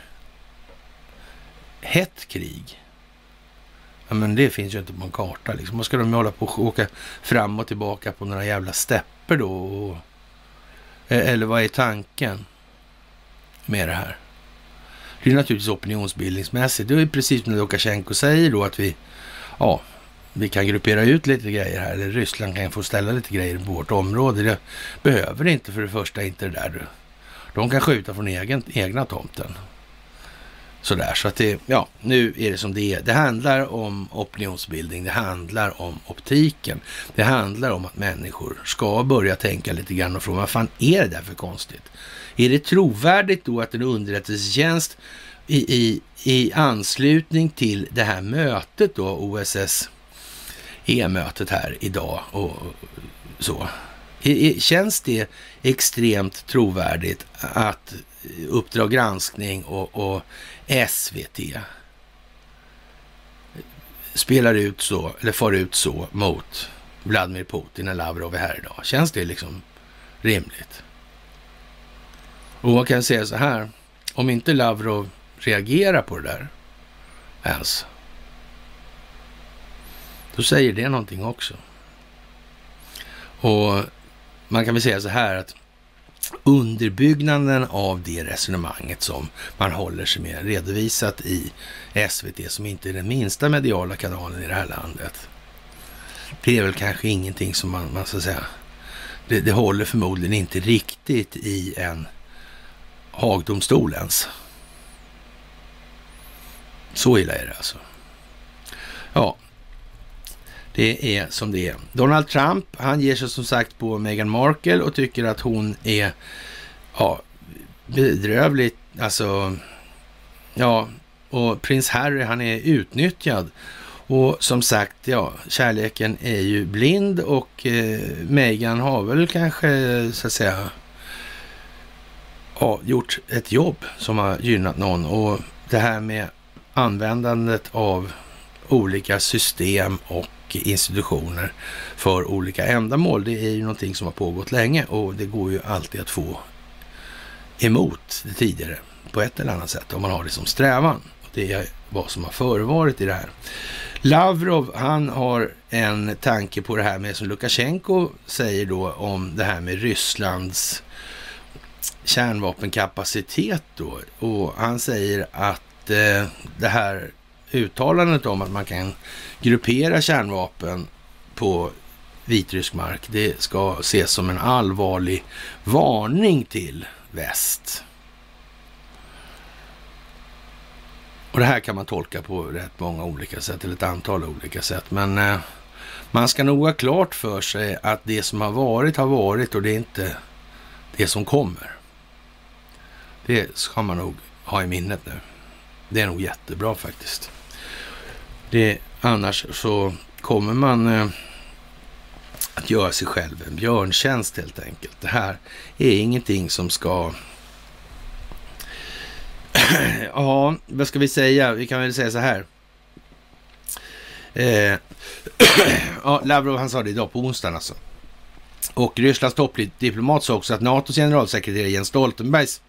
hett krig. Ja, men det finns ju inte på en karta liksom. Vad ska de hålla på och åka fram och tillbaka på några jävla stepper då? E- eller vad är tanken med det här? Det är naturligtvis opinionsbildningsmässigt. Det är precis som Lukasjenko säger då att vi, ja, vi kan gruppera ut lite grejer här, eller Ryssland kan få ställa lite grejer på vårt område. Det behöver inte för det första inte det där. De kan skjuta från egen, egna tomten. Sådär, så att det, ja, nu är det som det är. Det handlar om opinionsbildning, det handlar om optiken. Det handlar om att människor ska börja tänka lite grann och fråga, vad fan är det där för konstigt? Är det trovärdigt då att en underrättelsetjänst i, i, i anslutning till det här mötet då, OSS E-mötet här idag och så. Känns det extremt trovärdigt att Uppdrag granskning och, och SVT spelar ut så, eller far ut så mot Vladimir Putin när Lavrov är här idag? Känns det liksom rimligt? Och man kan säga så här, om inte Lavrov reagerar på det där ens, då säger det någonting också. Och man kan väl säga så här att underbyggnaden av det resonemanget som man håller sig med redovisat i SVT som inte är den minsta mediala kanalen i det här landet. Det är väl kanske ingenting som man, man ska säga, det, det håller förmodligen inte riktigt i en Hagdomstol ens. Så illa är det alltså. Ja, det är som det är. Donald Trump, han ger sig som sagt på Meghan Markle och tycker att hon är ja, bedrövligt, alltså, ja, och prins Harry, han är utnyttjad. Och som sagt, ja, kärleken är ju blind och eh, Meghan har väl kanske, så att säga, ja, gjort ett jobb som har gynnat någon. Och det här med användandet av olika system och institutioner för olika ändamål. Det är ju någonting som har pågått länge och det går ju alltid att få emot det tidigare på ett eller annat sätt om man har det som strävan. Det är vad som har förevarit i det här. Lavrov, han har en tanke på det här med som Lukasjenko säger då om det här med Rysslands kärnvapenkapacitet då. Och han säger att eh, det här uttalandet om att man kan gruppera kärnvapen på vitrysk mark, det ska ses som en allvarlig varning till väst. Och det här kan man tolka på rätt många olika sätt, eller ett antal olika sätt. Men eh, man ska nog ha klart för sig att det som har varit har varit och det är inte det som kommer. Det ska man nog ha i minnet nu. Det är nog jättebra faktiskt. Det, annars så kommer man eh, att göra sig själv en björntjänst helt enkelt. Det här är ingenting som ska... [clears throat] ja, vad ska vi säga? Vi kan väl säga så här. Eh, [clears throat] ja, Lavrov han sa det idag på onsdagen alltså. Och Rysslands toppdiplomat sa också att NATOs generalsekreterare Jens Stoltenbergs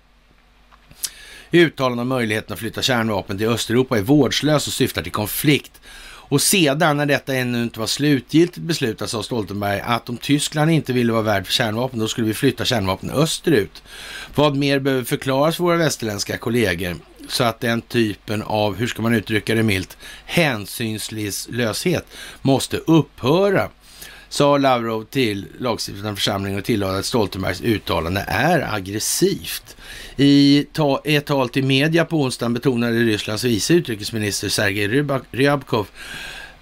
uttalanden om möjligheten att flytta kärnvapen till Östeuropa är vårdslös och syftar till konflikt. Och sedan när detta ännu inte var slutgiltigt beslutat sa Stoltenberg att om Tyskland inte ville vara värd för kärnvapen då skulle vi flytta kärnvapen österut. Vad mer behöver förklaras för våra västerländska kollegor så att den typen av, hur ska man uttrycka det milt, hänsynslöshet måste upphöra sa Lavrov till lagstiftande församling och tillade att Stoltenbergs uttalande är aggressivt. I ett tal till media på onsdagen betonade Rysslands vice utrikesminister Sergej Ryabkov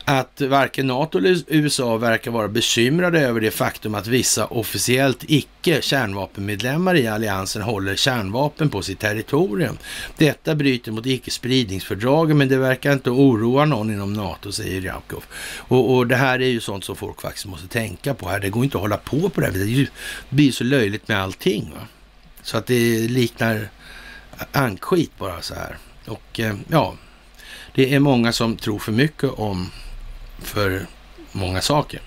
att varken NATO eller USA verkar vara bekymrade över det faktum att vissa officiellt icke kärnvapenmedlemmar i alliansen håller kärnvapen på sitt territorium. Detta bryter mot icke-spridningsfördragen men det verkar inte oroa någon inom NATO, säger Ryabkov. Och, och, det här är ju sånt som folk faktiskt måste tänka på här. Det går inte att hålla på på det här Det blir så löjligt med allting. Va? Så att det liknar ankskit bara så här. Och eh, ja, det är många som tror för mycket om för många saker.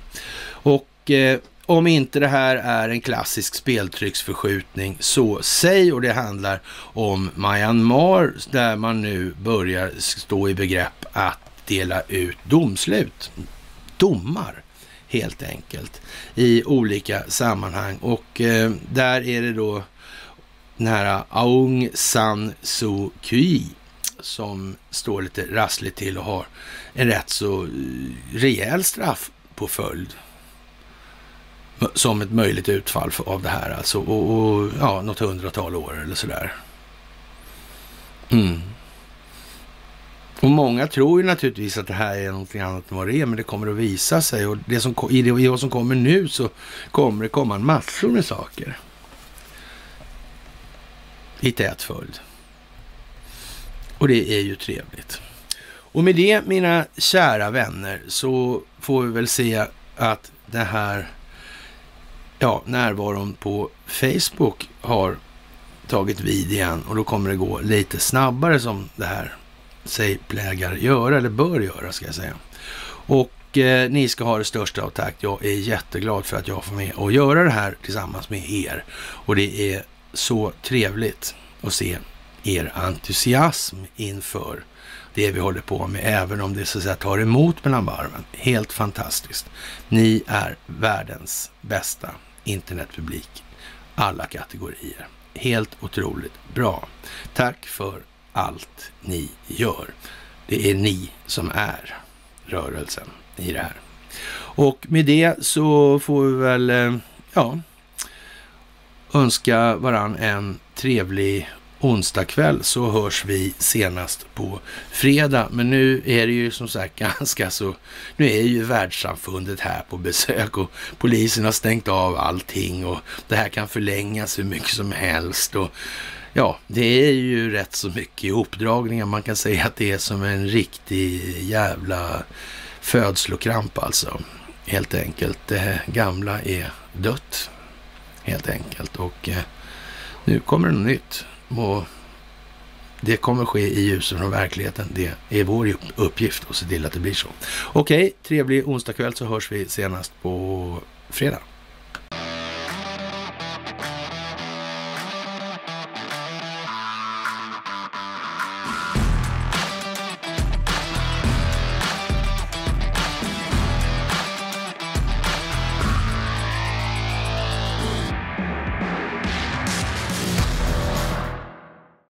Och eh, om inte det här är en klassisk speltrycksförskjutning, så säg och det handlar om Myanmar där man nu börjar stå i begrepp att dela ut domslut, domar helt enkelt, i olika sammanhang. Och eh, där är det då den här Aung San Suu Kyi som står lite rassligt till och har en rätt så eh, rejäl straff på följd som ett möjligt utfall av det här alltså. Och, och ja, något hundratal år eller sådär. Mm. Och många tror ju naturligtvis att det här är någonting annat än vad det är, men det kommer att visa sig. Och det som, i, det, i vad som kommer nu så kommer det komma en massor med saker. I tät följd. Och det är ju trevligt. Och med det, mina kära vänner, så får vi väl se att det här, ja, närvaron på Facebook har tagit vid igen och då kommer det gå lite snabbare som det här sig plägar göra, eller bör göra ska jag säga. Och eh, ni ska ha det största av tack. Jag är jätteglad för att jag får med och göra det här tillsammans med er. Och det är så trevligt att se er entusiasm inför det vi håller på med, även om det så att säga tar emot mellan varven. Helt fantastiskt. Ni är världens bästa internetpublik, alla kategorier. Helt otroligt bra. Tack för allt ni gör. Det är ni som är rörelsen i det här. Och med det så får vi väl, eh, ja, önska varann en trevlig onsdagkväll så hörs vi senast på fredag. Men nu är det ju som sagt [laughs] ganska så, nu är ju världssamfundet här på besök och polisen har stängt av allting och det här kan förlängas hur mycket som helst och Ja, det är ju rätt så mycket uppdragningar. Man kan säga att det är som en riktig jävla födslokramp alltså. Helt enkelt. Det gamla är dött. Helt enkelt. Och eh, nu kommer det något nytt. Och det kommer ske i ljuset från verkligheten. Det är vår uppgift att se till att det blir så. Okej, trevlig onsdagkväll så hörs vi senast på fredag.